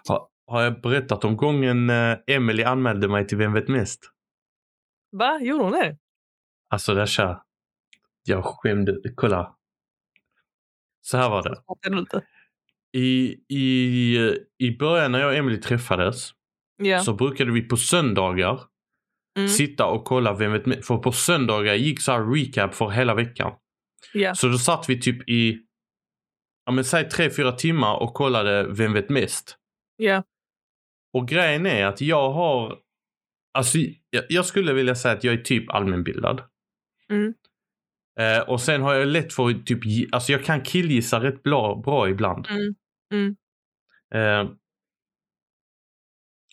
Har, har jag berättat om gången eh, Emily anmälde mig till Vem vet mest? Va? Gjorde hon det? Alltså Dasha, jag skämde. Kolla. Så här var det. I, i, I början när jag och Emily träffades Ja. så brukade vi på söndagar Mm. sitta och kolla Vem vet mest? För på söndagar gick så här recap för hela veckan. ja. Så då satt vi typ i, ja men säg tre, fyra timmar och kollade Vem vet mest? Ja. Och grejen är att jag har, alltså jag, jag skulle vilja säga att jag är typ allmänbildad. Mm. Eh, och sen har jag lätt för att typ, alltså jag kan killgissa rätt bra, bra ibland. Mm. Mm. Eh,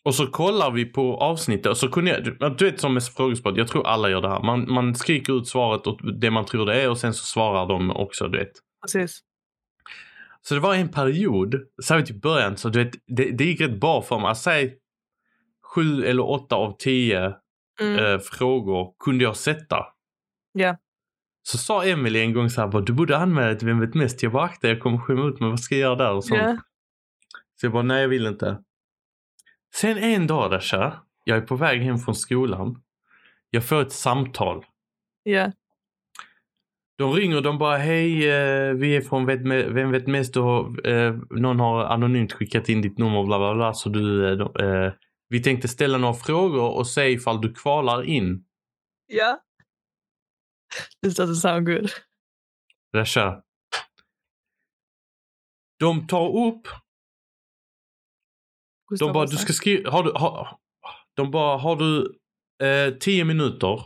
och så kollar vi på avsnittet och så kunde jag, du vet som med frågesport, jag tror alla gör det här. Man, man skriker ut svaret och det man tror det är och sen så svarar de också, du vet. Precis. Så det var en period, särskilt i början, så du vet, det, det gick rätt bra för mig. Säg sju eller åtta av tio Mm. eh, frågor kunde jag sätta. Ja. Så sa Emily en gång så här, du borde anmäla dig till Vem vet mest? Jag bara, akta jag kommer skämma ut mig, vad ska jag göra där? Och sånt. Ja. Så jag bara, nej jag vill inte. Sen en dag Dasha, jag är på väg hem från skolan. Jag får ett samtal. Ja. De ringer och de bara hej, eh, vi är från Vem vet mest och eh, någon har anonymt skickat in ditt nummer bla bla bla. Så du, eh, vi tänkte ställa några frågor och se ifall du kvalar in. Ja. This doesn't sound good. Rasha. De tar upp, Gustav de bara Vasa. du ska skriva, har du, har, de bara har du eh, tio minuter.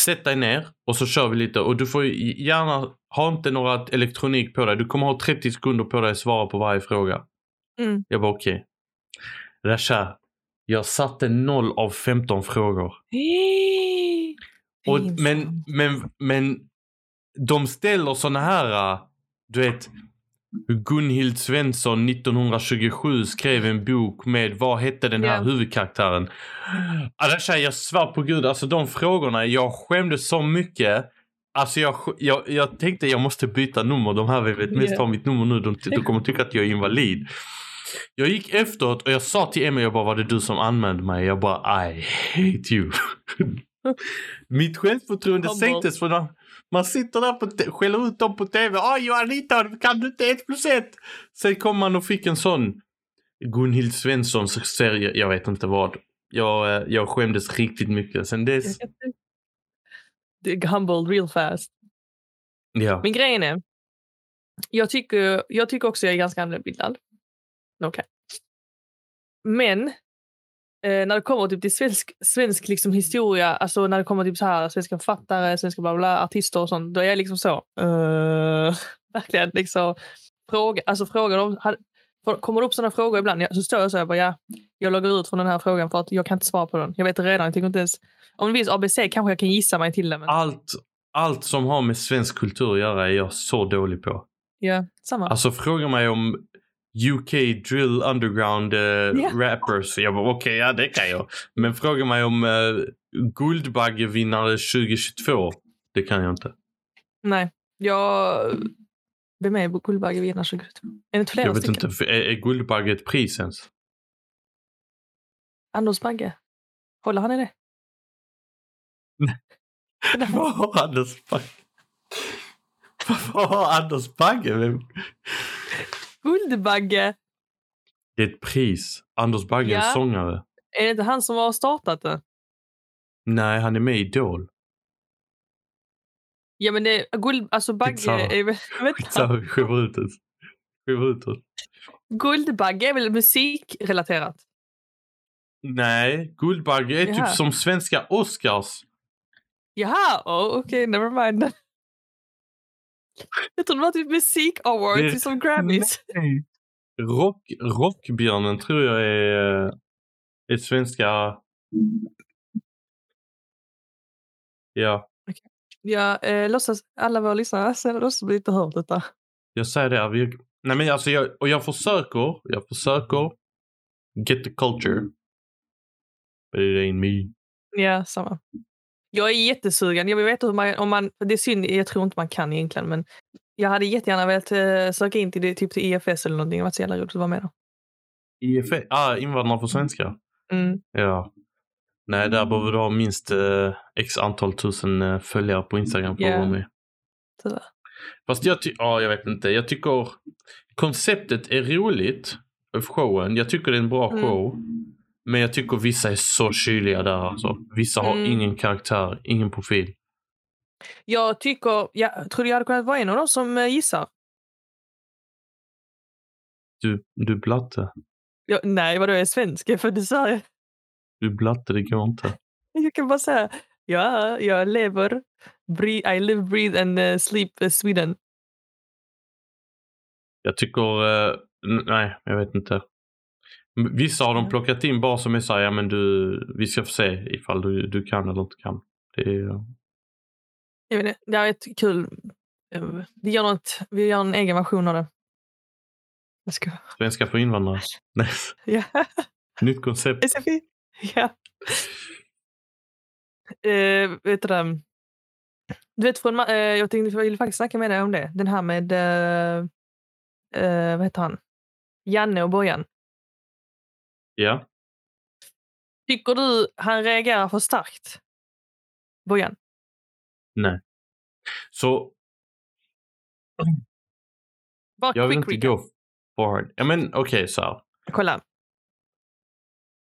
Sätt dig ner och så kör vi lite och du får gärna ha inte några elektronik på dig. Du kommer ha 30 sekunder på dig att svara på varje fråga. Mm. Jag bara okej. Okay. Rasha, jag satte 0 av 15 frågor. Och, men, men, men de ställer såna här, äh, du vet, Gunhild Svensson 1927 skrev en bok med, vad hette den här Ja. huvudkaraktären? Arasha, jag svär på gud, alltså de frågorna, jag skämdes så mycket. Alltså jag, jag, jag tänkte jag måste byta nummer, de här vet mest Ja. har mitt nummer nu, de, de kommer tycka att jag är invalid. Jag gick efteråt och jag sa till Emmy, jag bara var det du som anmälde mig? Jag bara I hate you. Mitt självförtroende sänktes för man, man sitter där och skäller ut dem på tv. Oj Anita, kan du inte ett plus ett? Sen kom man och fick en sån Gunhild Svenssons serie, jag vet inte vad. Jag, eh, jag skämdes riktigt mycket. Sen dess, humbled real fast. ja. Men grejen är, jag tycker, jag tycker också jag är ganska Okej. Men eh, när det kommer typ till svensk, svensk liksom historia, alltså när det kommer till så här svenska författare, svenska bla bla, artister och sånt, då är jag liksom så. Uh, verkligen liksom. Fråga, alltså frågar de, har- får- kommer det upp sådana frågor ibland så står jag så jag bara ja, jag loggar ut från den här frågan för att jag kan inte svara på den. Jag vet det redan, jag tycker inte ens, om det finns ABC kanske jag kan gissa mig till det. Men Allt, allt som har med svensk kultur att göra är jag så dålig på. ja, samma. Alltså fråga mig om UK drill underground uh, rappers. Jag bara okej, ja det kan jag. Men fråga mig om uh, Guldbaggevinnare 2022. Det kan jag inte. Nej, jag... Vem är Guldbaggevinnare 2022? Är det inte flera jag vet stycken? inte, är, är Guldbagge ett pris ens? Anders Bagge? Håller han i det? Vad har Anders Bagge? Vad har Anders Bagge? Guldbagge? Det är ett pris. Anders Bagge är Ja. en sångare. Är det inte han som har startat det? Nej, han är med i Idol. Ja men det är guld, alltså Bagge Skitsamma. är väl... Skitsamma, ut det. Skjuter ut det. Guldbagge är väl musikrelaterat? Nej, Guldbagge är Jaha. typ som svenska Oscars. Jaha, oh, okej, never mind. Jag trodde det var typ musik awards, som Grammys. Rock, rockbjörnen tror jag är, är svenska... Ja, Jag eh, låtsas, alla våra lyssnare, så låtsas vi inte hört detta. jag säger det. Vi, nej men alltså jag, och jag försöker, jag försöker get the culture. But it ain't me. Ja, samma. Jag är jättesugen. Jag vill veta hur man, om man, det är synd, jag tror inte man kan egentligen, men jag hade jättegärna velat eh, söka in till, det, typ till IFS eller någonting. Det var så jävla roligt att vara med då. IFE, ah, invandrare för svenska. Mm. Ja. Nej, där behöver du ha minst eh, x antal tusen eh, följare på Instagram för att vara med. Sådär. Fast jag tycker, ja jag vet inte. Jag tycker konceptet är roligt. Showen. Jag tycker det är en bra Mm. show. Men jag tycker vissa är så kyliga där alltså. Vissa har Mm. ingen karaktär, ingen profil. Jag tycker, jag trodde jag hade kunnat vara en av dem som eh, gissar. Du, du blatte. Jag, nej, vadå, jag är svensk, jag är född i Sverige. Du blatte, det går inte. Jag kan bara säga, ja, jag lever, breathe, I live, breathe and eh, sleep eh, Sweden. Jag tycker, nej jag vet inte. Vissa har de plockat in bara som är såhär, ja men du, vi ska få se ifall du, du kan eller inte kan. Det är, Jag vet inte, det är ett kul, eh, vi gör, något, vi gör en egen version av det. Jag ska, svenska för invandrare. Ja. nytt koncept. SFI. Ja. Eh, vet du det? Du vet, från, eh, jag tänkte jag ville faktiskt snacka med dig om det. Den här med, eh, eh, vad heter han? Janne och Bojan. Ja. Tycker du han reagerar för starkt? Bojan? Nej. Så Bara jag vill inte recap. gå forward. Ja men okej okay, så här. Kolla.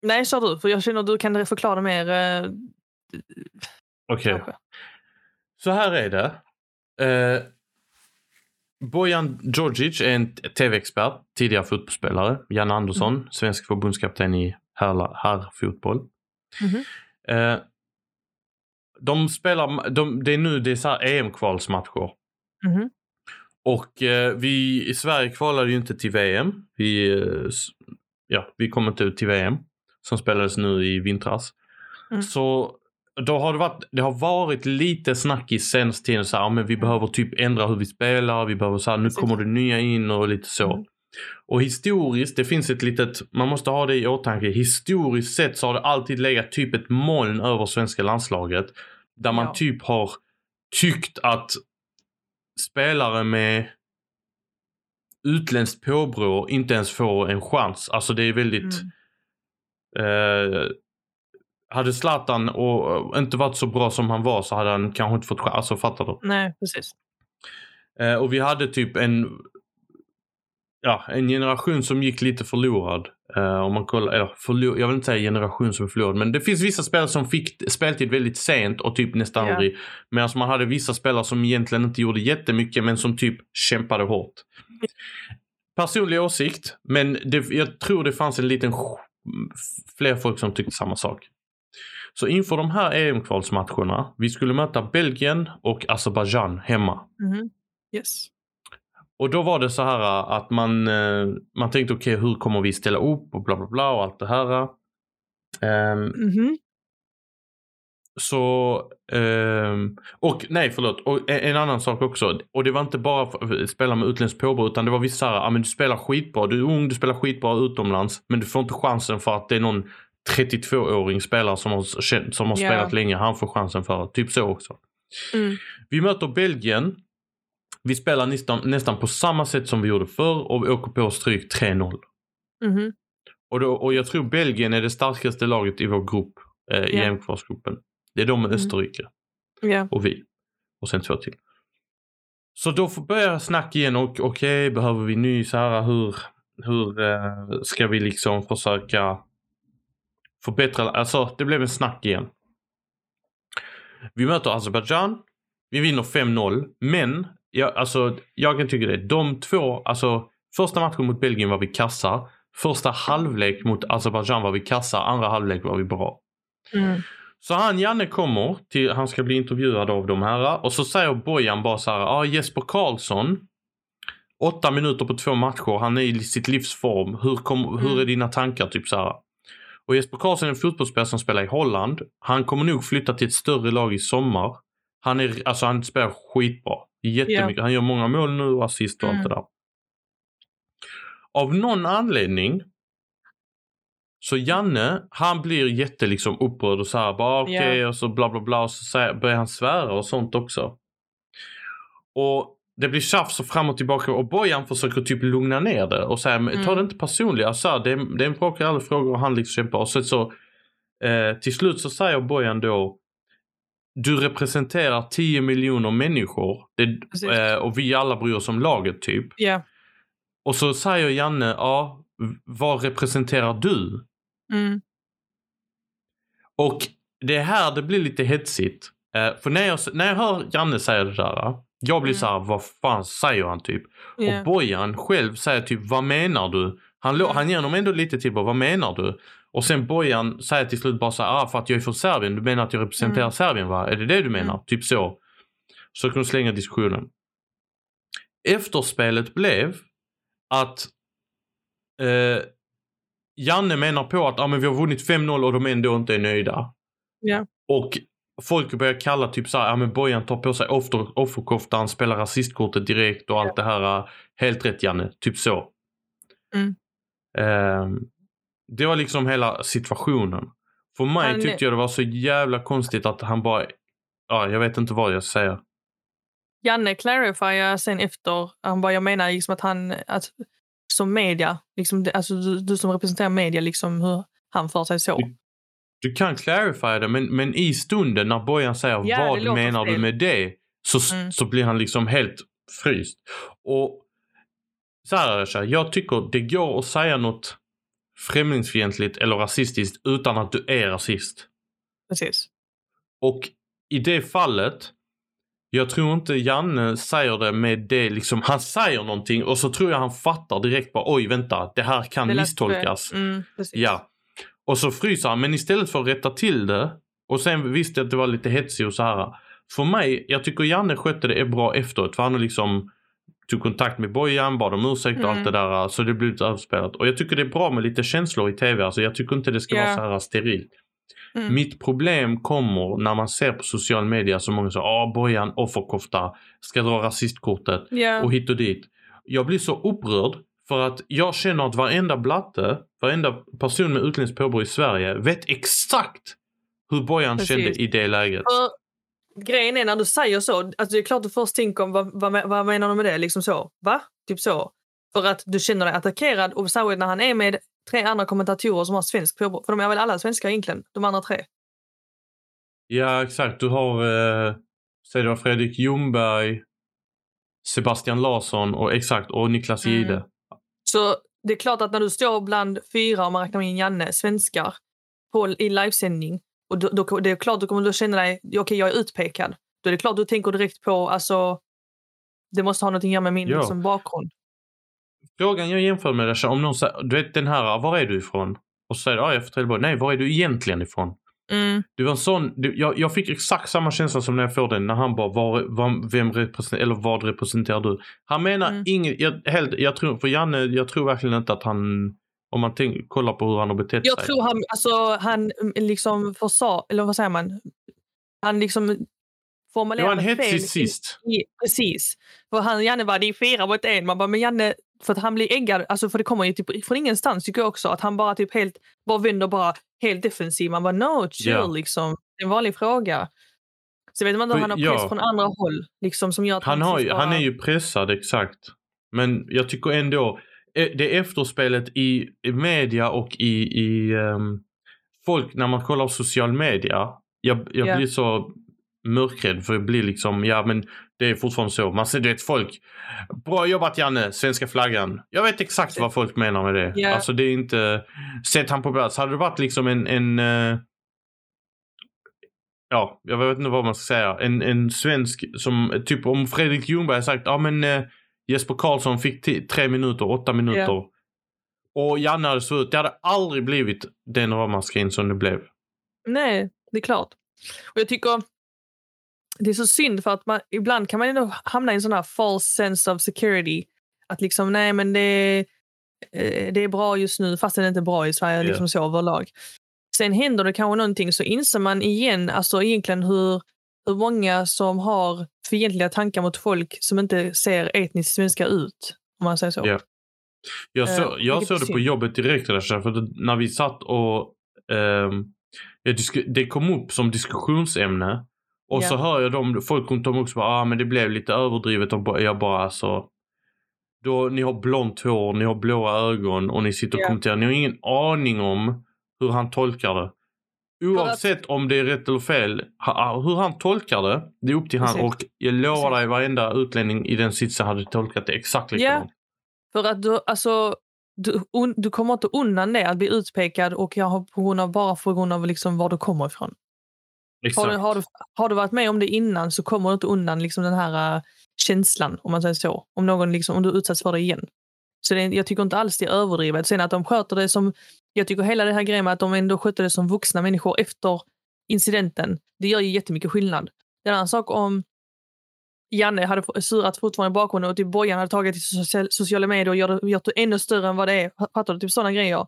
Nej, sa du. För jag känner att du kan förklara mer. Eh, Okej. kanske. Så här är det. Eh, Bojan Djordjic är en tv-expert, tidigare fotbollsspelare. Jan Andersson, Mm. svensk förbundskapten i herrfotboll. Mhm. Eh, de spelar, de, det är nu det är EM-kvalsmatcher. Mhm. Och eh, vi i Sverige kvalade ju inte till VM. Vi, eh, ja, vi kom inte ut till VM som spelades nu i vintras. Mm. Så då har det, varit, det har varit lite snack i senaste tiden så här, men vi behöver typ ändra hur vi spelar, vi behöver så här, nu kommer det nya in och lite så. Mm. Och historiskt, det finns ett litet, man måste ha det i åtanke, historiskt sett så har det alltid legat typ ett moln över svenska landslaget. Där man Ja. typ har tyckt att spelare med utländskt påbrå inte ens får en chans. Alltså det är väldigt... Mm. Eh, hade Zlatan och, och inte varit så bra som han var så hade han kanske inte fått chans. Alltså fattar du? Nej, precis. Eh, och vi hade typ en ja, en generation som gick lite förlorad. Eh, om man kollar, eller förlor, jag vill inte säga generation som är förlorad men det finns vissa spelare som fick speltid väldigt sent och typ nästan Ja. aldrig. Medan man hade vissa spelare som egentligen inte gjorde jättemycket men som typ kämpade hårt. Personlig åsikt men det, jag tror det fanns en liten fler folk som tyckte samma sak. Så inför de här EM-kvalsmatcherna, vi skulle möta Belgien och Azerbaijan hemma. Mhm. Yes. Och då var det så här äh, att man, eh, man tänkte okej hur kommer vi ställa upp och bla bla bla och allt det här. Ehm, Mhm. så, ehm, och nej förlåt, och en, en annan sak också. Och det var inte bara spela med utländskt påbrå utan det var vissa så här, ja men du spelar skitbra, du är ung, du spelar skitbra utomlands men du får inte chansen för att det är någon 32-åring spelare som har, som har spelat länge, han får chansen för. Typ så också. Mm. Vi möter Belgien. Vi spelar nästan, nästan på samma sätt som vi gjorde förr och vi åker på stryk 3-0. Mhm. Och, då, och jag tror Belgien är det starkaste laget i vår grupp, eh, i. EM-kvalsgruppen. Det är de med Mm. Österrike Ja. och vi. Och sen två till. Så då får börja snack igen och okej, behöver vi ny så här hur, hur eh, ska vi liksom försöka förbättra, alltså det blev en snack igen. Vi möter Azerbaijan, vi vinner 5-0, men jag, alltså, jag kan tycka det. De två, alltså första matchen mot Belgien var vi kassa. Första halvlek mot Azerbaijan var vi kassa, andra halvlek var vi bra. Mm. Så han Janne kommer till, han ska bli intervjuad av de här och så säger Bojan bara så här, ah, Jesper Karlsson, åtta minuter på två matcher, han är i sitt livs form, hur, kom, hur är dina tankar? Typ så här. Och Jesper Karlsson är en fotbollsspelare som spelar i Holland. Han kommer nog flytta till ett större lag i sommar. Han, är, alltså han spelar skitbra. Jättemycket. Han gör många mål nu och assist och allt Mm. det där. Av någon anledning så Janne, han blir jätte liksom upprörd och så här bara okej och så bla bla bla och så börjar han svära och sånt också. Och det blir tjafs och fram och tillbaka och Bojan försöker typ lugna ner det och säga men ta det Mm. inte personligt. Alltså, det, är, det är en bråk i alla frågor och han liksom kämpar. Och så, så eh, till slut så säger Bojan då du representerar 10 miljoner människor det, eh, och vi alla bryr oss om laget typ. Ja. Och så säger Janne, ja, vad representerar du? Mm. Och det är här det blir lite hetsigt. Eh, för när jag, när jag hör Janne säga det där, jag blir Mm. så här, vad fan säger han typ? Ja. Och Bojan själv säger typ, vad menar du? Han, Mm. han ger honom ändå lite till, bara, vad menar du? Och sen Bojan säger till slut bara så här, ah, för att jag är från Serbien, du menar att jag representerar Mm. Serbien va? Är det det du menar? Mm. Typ så. Så kan de slänga diskussionen. Efterspelet blev att eh, Janne menar på att ah, men vi har vunnit 5-0 och de ändå inte är nöjda. Ja. Och folk börjar kalla typ såhär, ja men Bojan tar på sig offer, offerkoftan, spelar rasistkortet direkt och allt det här. äh, Helt rätt Janne, typ så. Mm. Ehm, det var liksom hela situationen. För mig Han- tyckte jag det var så jävla konstigt att han bara, ja jag vet inte vad jag ska säga. Janne clarifierar sen efter, han bara, jag menar liksom att han, att som media, liksom, alltså du, du som representerar media, liksom hur han för sig så. Du kan clarify det, men, men i stunden när Bojan säger Ja, vad menar du fel." med det? Så, Mm. så blir han liksom helt fryst. Och så här Aisha, jag tycker det går att säga något främlingsfientligt eller rasistiskt utan att du är rasist. Precis. Och i det fallet, jag tror inte Janne säger det med det liksom, han säger någonting och så tror jag han fattar direkt bara oj vänta, det här kan Det misstolkas. Mm. Ja. Och så fryser han, men istället för att rätta till det och sen visste jag att det var lite hetsigt och så här. För mig, jag tycker Janne skötte det bra efteråt för han har liksom tog kontakt med Bojan, bad om ursäkt och Mm. allt det där. Så det blev lite överspelat. Och jag tycker det är bra med lite känslor i tv. Alltså jag tycker inte det ska Ja. vara så här sterilt. Mm. Mitt problem kommer när man ser på social media så många säger ah Bojan offerkofta, ska dra rasistkortet Ja. och hit och dit. Jag blir så upprörd för att jag känner att varenda blatte, varenda person med utländskt påbrå i Sverige vet exakt hur Bojan Precis. kände i det läget. För grejen är när du säger så, alltså det är klart du först tänker om vad, vad, vad menar du med det? Liksom så. Va? Typ så. För att du känner dig attackerad och särskilt när han är med tre andra kommentatorer som har svensk påbrå. För de är väl alla svenskar egentligen, de andra tre. Ja exakt, du har eh, säg det var Fredrik Ljungberg, Sebastian Larsson och exakt och Niklas Mm. Gide. Så det är klart att när du står bland fyra, om man räknar in Janne, svenskar på, i livesändning och då, då, det är klart du kommer då känna dig, okej jag är utpekad. Då är det klart du tänker direkt på, alltså det måste ha något att göra med min Ja. liksom, bakgrund. Frågan jag jämför med det, om någon säger, du vet den här, var är du ifrån? Och så säger du, ah, jag är från Trelleborg. Nej, var är du egentligen ifrån? Mm. Det var en sån, det, jag, jag fick exakt samma känsla som när jag får den när han bara, var, var, vem representerar, eller vad representerar du? Han menar Mm. inget, jag, helt, jag tror, för Janne, jag tror verkligen inte att han, om man tänker, kollar på hur han har betett Jag sig. tror han, alltså, han mm, liksom försa, eller vad säger man? Han liksom det formulerade var en fel. hetsig sist. i- Precis. För han, Janne var det är fyra mot en. Man bara, men Janne, för att han blir äggad, alltså för det kommer ju typ från ingenstans tycker jag också. Att han bara typ helt, bara vänder bara helt defensiv. Man bara, no, chill Ja. liksom. Det är en vanlig fråga. Så vet man inte om han har press ja. från andra håll. Liksom, som gör Han, har, ju- bara- han är ju pressad, exakt. Men jag tycker ändå, eh, det efterspelet i, media och i, i ehm, folk, när man kollar social media. Jag, jag Ja. blir så mörkrädd för det blir liksom, ja men det är fortfarande så. Man ser, du vet folk, bra jobbat Janne, svenska flaggan. Jag vet exakt vad folk menar med det. Ja. Alltså det är inte, sätt han på plats. Hade det varit liksom en, en eh, ja, jag vet inte vad man ska säga. En, en svensk som, typ om Fredrik Ljungberg har sagt, ja men eh, Jesper Karlsson fick tre minuter, åtta minuter. Och Janne hade ut. Det hade aldrig blivit den ramaskrin som det blev. Nej, det är klart. Och jag tycker det är så synd för att man, ibland kan man ändå hamna i en sån här false sense of security. Att liksom, nej men det, eh, det är bra just nu fast det är inte bra i Sverige Ja. liksom så överlag. Sen händer det kanske någonting så inser man igen alltså egentligen hur, hur många som har fientliga tankar mot folk som inte ser etniskt svenska ut. Om man säger så. Ja. Jag, Eh, så, jag såg det på jobbet direkt för när vi satt och disk- det kom upp som diskussionsämne. Och Ja. så hör jag dem, folk runt om också bara, ah, men det blev lite överdrivet och jag bara alltså. Då, ni har blont hår, ni har blåa ögon och ni sitter och Ja. kommenterar. Ni har ingen aning om hur han tolkar det. Oavsett om det är rätt eller fel, hur han tolkar det, det är upp till han. Precis. Och jag lovar dig, varenda utlänning i den sitsen hade tolkat det exakt Ja. likadant. För att du, alltså, du, un, du kommer inte undan det, att bli utpekad och jag har på grund av, bara på grund av liksom var du kommer ifrån. Exakt. Har du, har, du, har du varit med om det innan så kommer du inte undan liksom den här uh, känslan, om man säger så. Om, någon liksom, om du utsätts för det igen. Så det, jag tycker inte alls det är överdrivet. Sen att de sköter det som... Jag tycker hela det här grejen med att de ändå skötte det som vuxna människor efter incidenten, det gör ju jättemycket skillnad. Det är en annan sak om Janne hade surat fortfarande i bakgrunden och typ Bojan hade tagit till social, sociala medier och gjort det, gjort det ännu större än vad det är. Fattar du? Typ sådana grejer.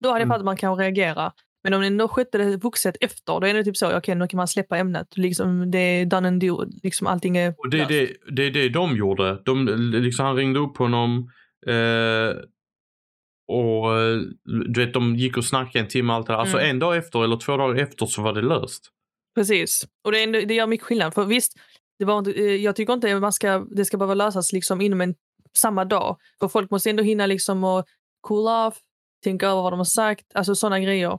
Då hade jag Mm. fattat att man kan reagera. Men om det skötte det vuxet efter, då är det typ så, okej nu kan man släppa ämnet. Liksom, det är done and do, liksom allting är Och det är det, det är det de gjorde. De, liksom, han ringde upp honom eh, och du vet, de gick och snackade en timme. Allt det där. Alltså Mm. en dag efter eller två dagar efter så var det löst. Precis. Och det, är det gör mycket skillnad. För visst, det var, inte- eh, jag tycker inte man ska, det ska behöva lösas liksom inom en, samma dag. För folk måste ändå hinna liksom och cool off, tänka över vad de har sagt, alltså sådana grejer.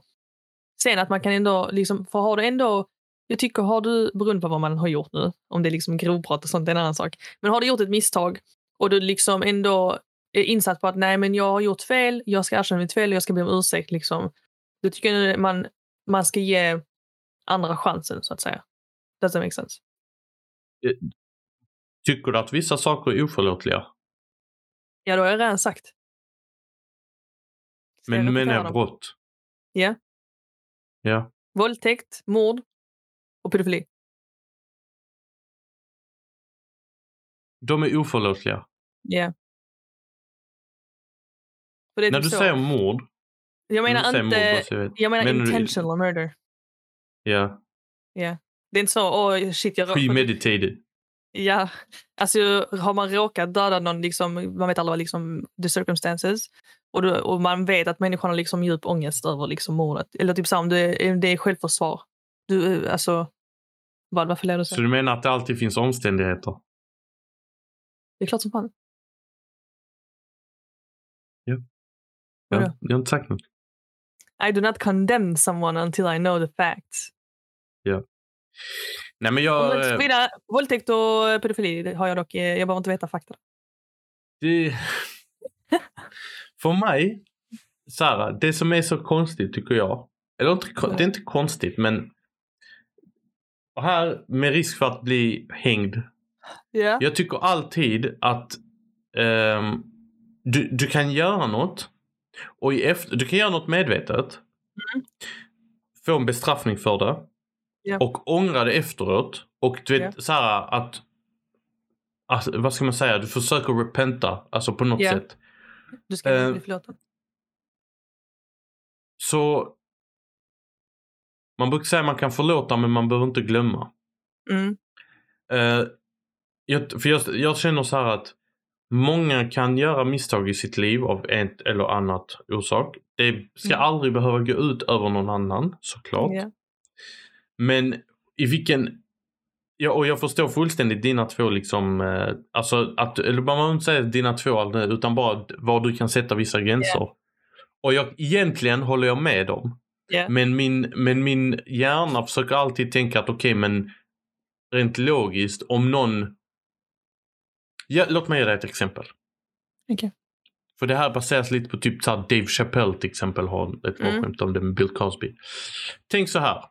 Sen att man kan ändå, liksom, för har du ändå, jag tycker har du, beroende på vad man har gjort nu, om det är liksom grovbrott och sånt, är en annan sak. Men har du gjort ett misstag och du liksom ändå är insatt på att nej men jag har gjort fel, jag ska erkänna mitt fel, jag ska be om ursäkt liksom. Då tycker jag man, man ska ge andra chansen så att säga. Does that make sense? Tycker du att vissa saker är oförlåtliga? Ja, då har jag redan sagt. Ska Men nu menar jag brott. Ja. Ja. Våldtäkt, mord och pedofili. De är oförlåtliga. Ja. Är När typ du så. säger mord. jag menar du inte, mord, jag vet. jag menar Menar du- intentional murder. Ja. Det är inte så, åh shit jag Premeditated. Ja, alltså har man råkat döda någon, liksom, man vet aldrig vad liksom, the circumstances. Och, då, och man vet att människan har liksom djup ångest över liksom, mordet. Eller typ så här, om det, är- det är självförsvar. Du, eh, alltså, vad, varför ler du så? Så du menar att det alltid finns omständigheter? Det är klart som fan. Ja, Vadå? jag har inte sagt något. I do not condemn someone until I know the facts. Nej men Om jag... jag eh, vidare, våldtäkt och pedofili har jag dock, eh, jag behöver inte veta fakta. Det... För mig, så här, det som är så konstigt tycker jag, eller inte, det är inte konstigt men och här med risk för att bli hängd. Ja. Jag tycker alltid att ehm, du, du kan göra något och i efter, du kan göra något medvetet. Få en bestraffning för det. Ja. Och ångra det efteråt. Och du vet så här att Alltså, vad ska man säga? Du försöker repenta, alltså på något Ja. sätt. Du ska Eh, bli förlåten. Så man brukar säga att man kan förlåta men man behöver inte glömma. Mm. Eh, jag, för jag, jag känner så här att många kan göra misstag i sitt liv av ett eller annat orsak. Det ska Mm. aldrig behöva gå ut över någon annan såklart. Ja. Men i vilken... Ja, och jag förstår fullständigt dina två liksom, eh, alltså att, eller man behöver inte säga dina två utan bara var du kan sätta vissa gränser. Och jag, egentligen håller jag med dem. Ja. Men min, men min hjärna försöker alltid tänka att okej men rent logiskt om någon... Ja, låt mig ge dig ett exempel. Okej. För det här baseras lite på typ så Dave Chappelle till exempel har ett Mm. skämt om det med Bill Cosby. Tänk så här.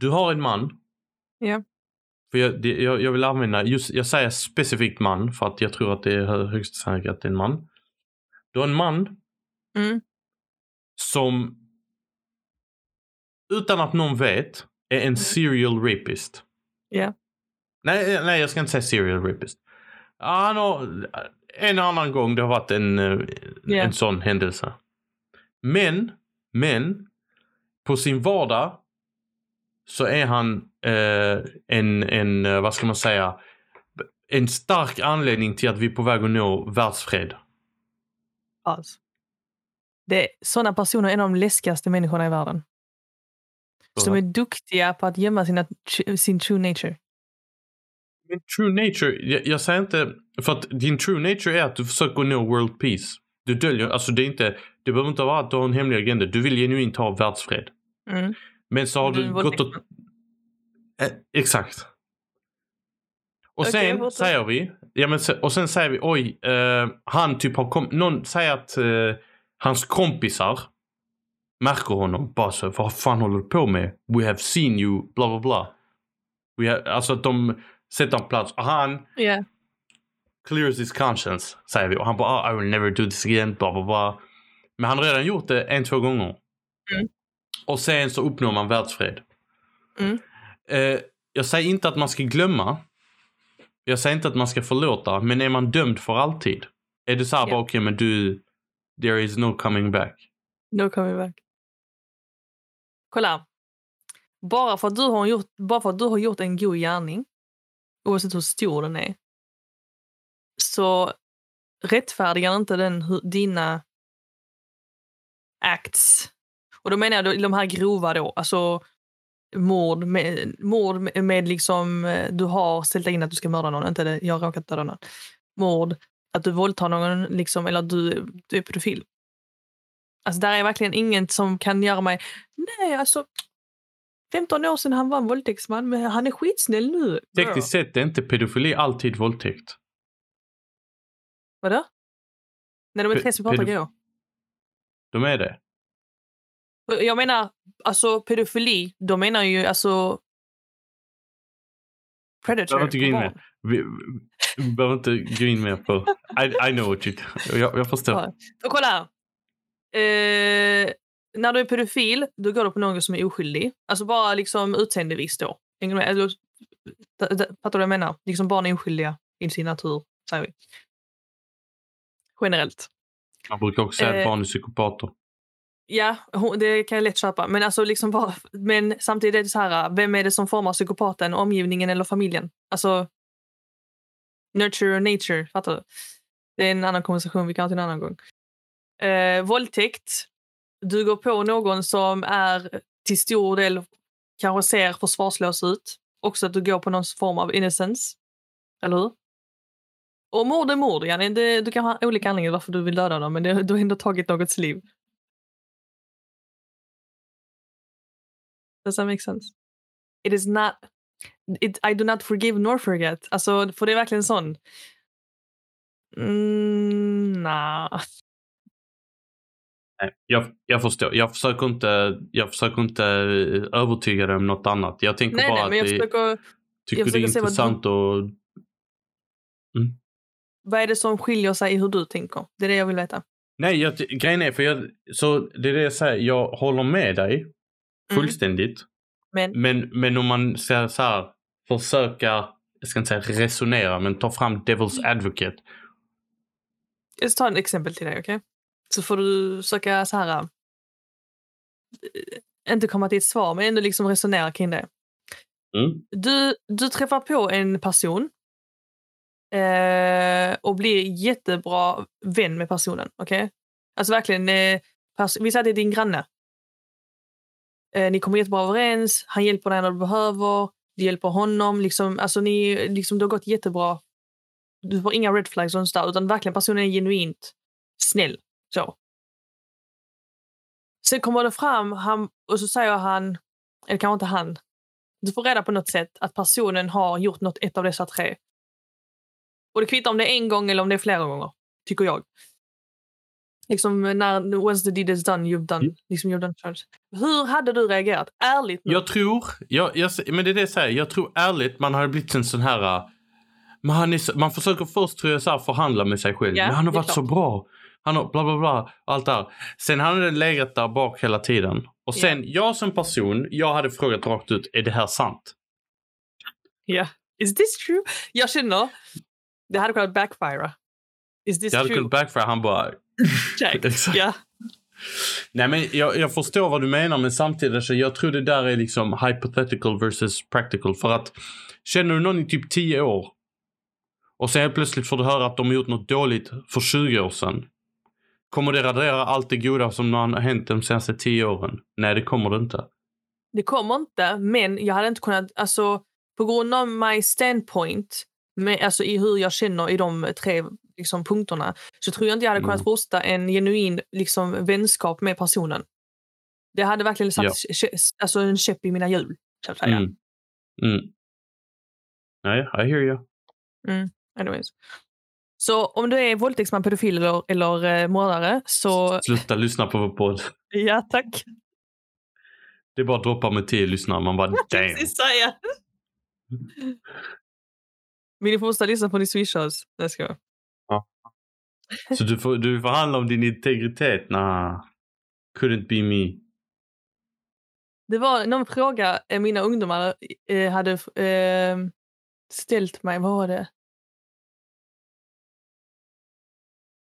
Du har en man. Ja. För jag, det, jag, jag vill använda, just, jag säger specifikt man för att jag tror att det är hö- högst sannolikt att det är en man. Du har en man Mm. som utan att någon vet är en serial rapist. Ja. Nej, nej, jag ska inte säga serial rapist. Han har, en annan gång det har varit en, eh, Ja. en sån händelse. Men, men på sin vardag så är han eh, en, en, eh, vad ska man säga, en stark anledning till att vi är på väg att nå världsfred. Alls. Det, sådana personer är en av de läskigaste människorna i världen. Som är duktiga på att gömma sina, sin true nature. Men true nature, jag, jag säger inte, för att din true nature är att du försöker nå world peace. Du döljer, alltså det är inte, det behöver inte vara att du har en hemlig agenda. Du vill genuint ha världsfred. Mm. Men så har Du du gått och... Eh, exakt. Och Okej, sen säger vi, ja men och sen säger vi oj, eh, han typ har kom, någon säger att eh, hans kompisar märker honom bara så, vad fan håller du på med? We have seen you, bla bla bla. We have, alltså att de sätter en plats och han Ja. clears his conscience, säger vi. Och han bara, ah, I will never do this again, bla bla bla. Men han har redan gjort det en, två gånger. Mm. Och sen så uppnår man världsfred. Mm. Eh, jag säger inte att man ska glömma. Jag säger inte att man ska förlåta. Men är man dömd för alltid? Är det så här bara, okej men du, there is no coming back. No coming back. Kolla. Bara för, att du har gjort, bara för att du har gjort en god gärning, oavsett hur stor den är, så rättfärdigar inte den hur, dina acts. Och då menar jag de här grova då, alltså mord med, mord med, med liksom, eh, du har ställt in att du ska mörda någon, inte det, jag har råkat döda någon. Mord, att du våldtar någon, liksom, eller att du, du är pedofil. Alltså där är verkligen ingen som kan göra mig, nej alltså 15 år sedan han var en våldtäktsman men han är skitsnäll nu. Tekniskt sett är inte pedofili alltid våldtäkt. Vadå? När de är Pe- tre grejer. De är det. Jag menar, alltså pedofili, de menar ju alltså predator. Behöver inte gå in mer. Vi, vi, behöver inte gå in mer på... I, I know what you... Jag, jag förstår. Ja. Kolla här. Eh, när du är pedofil, då går du på någon som är oskyldig. Alltså bara liksom utseendevis då. Fattar du vad jag menar? Liksom barn är oskyldiga i sin natur, säger vi. Generellt. Man brukar också säga att Eh. barn är psykopater. Ja, det kan jag lätt köpa. Men, alltså liksom bara, men samtidigt är det så här, vem är det som formar psykopaten? Omgivningen eller familjen? Alltså, nurture och nature, fattar du? Det är en annan konversation vi kan ha till en annan gång. Eh, våldtäkt. Du går på någon som är till stor del kanske ser försvarslös ut. Också att du går på någon form av innocence. Eller hur? Och mord är mord, Janne. Det, du kan ha olika anledningar varför du vill döda dem, men det, du har ändå tagit någons liv. Does that make sense? It is not... It, I do not forgive nor forget. Alltså, för det verkligen sån... Mm, nah. Nej, Jag, jag förstår. Jag försöker inte, jag försöker inte eh, övertyga dig om något annat. Jag tänker Nej, bara nej, att jag det, försöker... tycker jag det är vad du- intressant och... Vad är det som skiljer sig i hur du tänker? Det är det jag vill veta. Nej, jag, grejen är för jag... Så det är det jag säger. Jag håller med dig fullständigt. Men, Men, men om man ska så här, försöka, jag ska inte säga resonera, men ta fram devil's advocate. jag ska ta ett exempel till dig, okej? Så får du försöka så här... eh, Inte komma till ett svar, men ändå liksom resonera kring det. Mm. Du, du träffar på en person eh, och blir jättebra vän med personen. okej? Alltså verkligen, eh, pers- vi säger att det är din granne. Eh, ni kommer jättebra överens, han hjälper dig när du behöver, du hjälper honom. Liksom, alltså ni, liksom, det har gått jättebra. Du får inga red flags och sånt där, utan verkligen personen är genuint snäll. Så. Sen kommer det fram han, och så säger han, eller kanske inte han, du får reda på något sätt att personen har gjort något ett av dessa tre. Och det kvittar om det är en gång eller om det är flera gånger, tycker jag. Liksom när once the deed is done, you've done. Mm. Liksom you've done charge. Hur hade du reagerat? Ärligt nu. Jag tror, jag, jag, men det är det jag säger, jag tror ärligt man hade blivit en sån här... äh, Man, är, så- man försöker först tror jag så här, förhandla med sig själv. Ja, men han har varit så klart. bra. Han har bla bla bla. Allt det här. Sen hade den legat där bak hela tiden. Och sen jag som person, jag hade frågat rakt ut, är det här sant? Ja. Is this true? Jag känner, det hade kunnat backfire. Is this Jag hade true? kunnat backfire, han bara... Exakt. Ja. Nej men jag, jag förstår vad du menar men samtidigt så jag tror det där är liksom hypothetical versus practical. För att känner du någon i typ 10 år och sen plötsligt får du höra att de har gjort något dåligt för 20 år sedan. Kommer det radera allt det goda som har hänt de senaste 10 åren? Nej det kommer det inte. Det kommer inte, men jag hade inte kunnat... Alltså, på grund av my standpoint, med, alltså i hur jag känner i de tre liksom, punkterna, så tror jag inte jag hade kunnat Mm. rosta en genuin liksom, vänskap med personen. Det hade verkligen satt Ja. alltså, en käpp i mina hjul. Så att säga. Mm. Mm. I hear you. Anyways. Så om du är våldtäktsman, pedofil eller, eller eh, mördare så... Sluta lyssna på vår podd. Ja, tack. Det är bara att droppa med 10 lyssnare. Man bara damn. Säga. Vill ni fortsätta lyssna på ni swishas? Nej, ska jag. Så du får, du får handla om din integritet? Nah. Couldn't be me. Det var någon fråga eh, mina ungdomar eh, hade eh, ställt mig. Vad var det?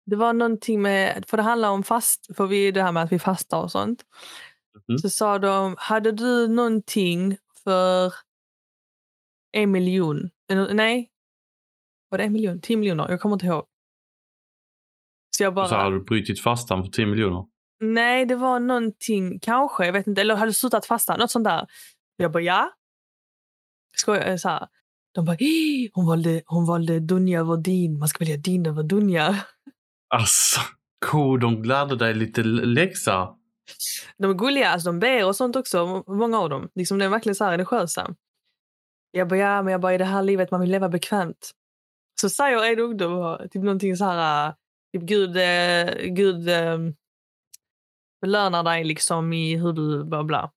Det var någonting med, för det handlar om fast, för vi det här med att vi fastar och sånt. Mhm. Så sa de, hade du någonting för en miljon? Nej, var det en miljon? Tio miljoner? Jag kommer inte ihåg. Så jag bara, Så har du brutit fastan för 10 miljoner. nej det var någonting, kanske, jag vet inte, eller hade slutat fasta, något sånt där. Jag bara, ja. Skojar, så här. De bara, "Ih, hon valde, hon valde Dunja över din, man ska välja din över Dunja. Alltså. Cool, de lärde dig lite läxa. De är gulliga, alltså de ber och sånt också, många av dem. Liksom, de är verkligen så här religiösa. Jag bara, ja, men jag bara, i det här livet man vill leva bekvämt. Så säger en ungdom typ någonting så här, Gud, eh, Gud eh, belönar dig liksom i hur du bla bla.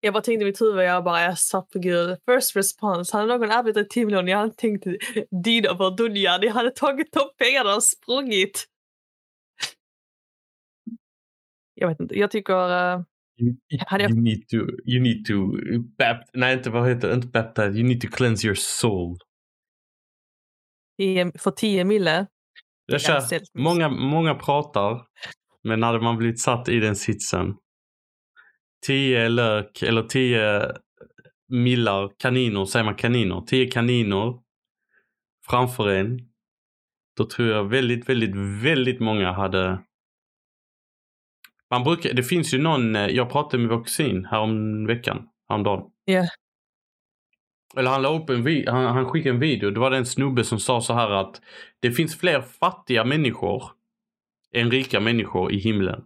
Jag bara tänkte i mitt huvud, jag bara, jag satt på gud. First response, hade någon arbetat i timlån, jag hade tänkt dina för Dunja, ni hade tagit de pengarna och sprungit. Jag vet inte, jag tycker... Uh, you, hade jag... you need to, you need to, bapt, nej inte vad heter inte baptize, you need to cleanse your soul. I, för 10 mille? Jag kör, många, många pratar, men när man blivit satt i den sitsen tio lök eller tio millar kaniner, säger man kaniner? Tio kaniner framför en. Då tror jag väldigt, väldigt, väldigt många hade man brukar, det finns ju någon, eh, jag pratade med vår kusin härom veckan, häromdagen. Yeah. Eller han la upp en han, han skickade en video. Det var en snubbe som sa så här att det finns fler fattiga människor än rika människor i himlen.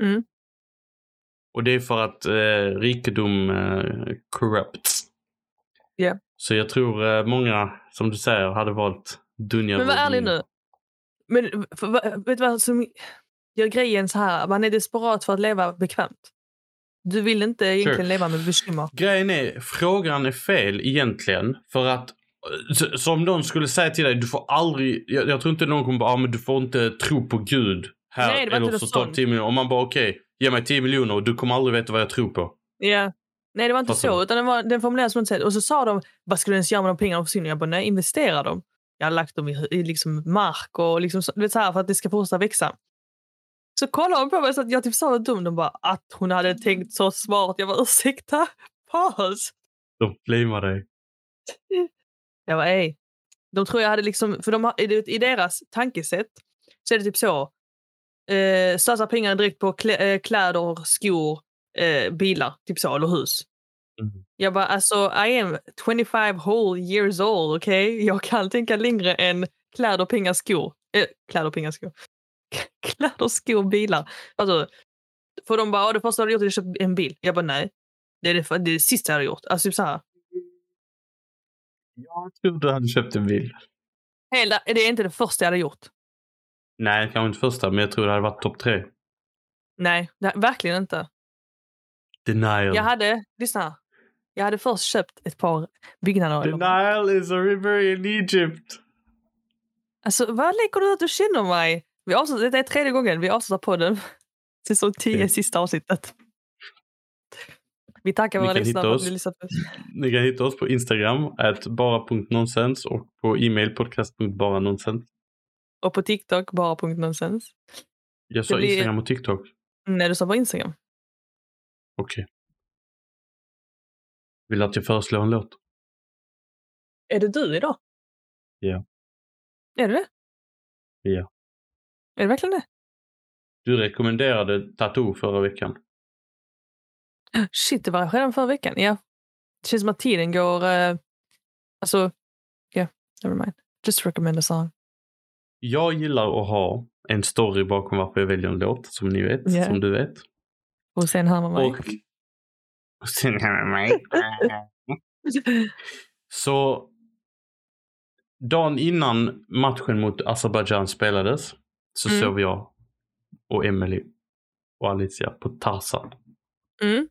Mm. Och det är för att eh, rikedom eh, corrupts. Yeah. Så jag tror eh, många, som du säger, hade valt Dunja Men var ärlig nu. Men för, vet du vad som gör grejen så här? Man är desperat för att leva bekvämt. Du vill inte egentligen sure. leva med bekymmer. Grejen är, frågan är fel egentligen. För att som någon skulle säga till dig, du får aldrig, jag, jag tror inte någon kommer bara, ah, men du får inte tro på Gud här. Nej, eller så tar 10 miljoner. Om man bara okej, okay, ge mig 10 miljoner och du kommer aldrig veta vad jag tror på. Ja. Yeah. Nej, det var inte Fast så. Utan den, var, den formulerades på något sätt. Och så sa de, vad skulle du ens göra med de pengarna på Jag bara, nej, investera dem. Jag har lagt dem i, i liksom mark och liksom, du vet, så här, för att det ska fortsätta växa. Så kollade de på mig så att jag typ sa något dumt. De bara, att hon hade tänkt så smart. Jag bara, ursäkta? Paus. De flamar dig. Jag bara, ej. De tror jag hade liksom, för de, i deras tankesätt så är det typ så eh, satsar pengarna direkt på klä, eh, kläder, skor, eh, bilar, typ så, eller hus. Mm. Jag bara, alltså I am 25 whole years old, okej? Okay? Jag kan tänka längre än kläder, pengar, skor. Eh, kläder, pengar, skor. Kläder, skor, bilar. Alltså, för de bara, det första hade gjort är att köpa en bil. Jag bara, nej. Det är det, det, är det sista jag hade gjort. Alltså typ så här. Jag tror du hade köpt en bil. Hela, det är inte det första jag hade gjort. Nej, kanske inte första, men jag tror det hade varit topp tre. Nej, det, verkligen inte. Denial. Jag hade, lyssna. Jag hade först köpt ett par byggnader. Denial is a river in Egypt. Alltså, vad lägger du att du känner mig? Vi avslutar, detta är tredje gången vi avslutar podden. Säsong 10, okay. sista avsnittet. Vi tackar våra lyssnare för att ni lyssnat på oss. Ni kan hitta oss på Instagram, bara.nonsens och på e-mail podcast.baranonsens. Och på TikTok, bara.nonsens. Jag sa blir... Instagram och TikTok. Nej, du sa bara Instagram. Okej. Okay. Vill du att jag föreslår en låt? Är det du idag? Ja. Är det det? Ja. Är det verkligen det? Du rekommenderade Tattoo förra veckan. Shit, det var redan förra veckan. Ja. Det känns som att tiden går... Uh, alltså, ja, yeah, never mind. Just recommend a song. Jag gillar att ha en story bakom varför jag väljer en låt, som ni vet, yeah. som du vet. Och sen hör man mig. Och, och sen hör man mig. Så dagen innan matchen mot Azerbajdzjan spelades så mm. sov jag och Emily och Alicia på Tarzan. Mm.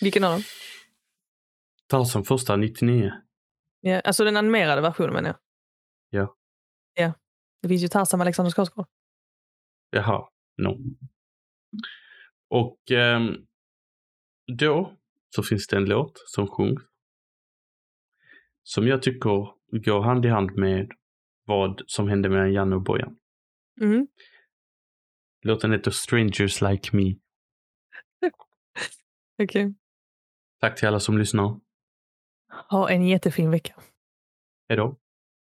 Vilken av dem? Tarzan första 99. Ja, alltså den animerade versionen menar jag. Ja. Ja. Det finns ju Tarzan med Alexander Skarsgård. Jaha, no. Och eh, då så finns det en låt som sjungs. Som jag tycker går hand i hand med vad som hände mellan Janne och Bojan. Mm. Låten heter Strangers Like Me. Okej. Okay. Tack till alla som lyssnar. Ha en jättefin vecka. Hej då.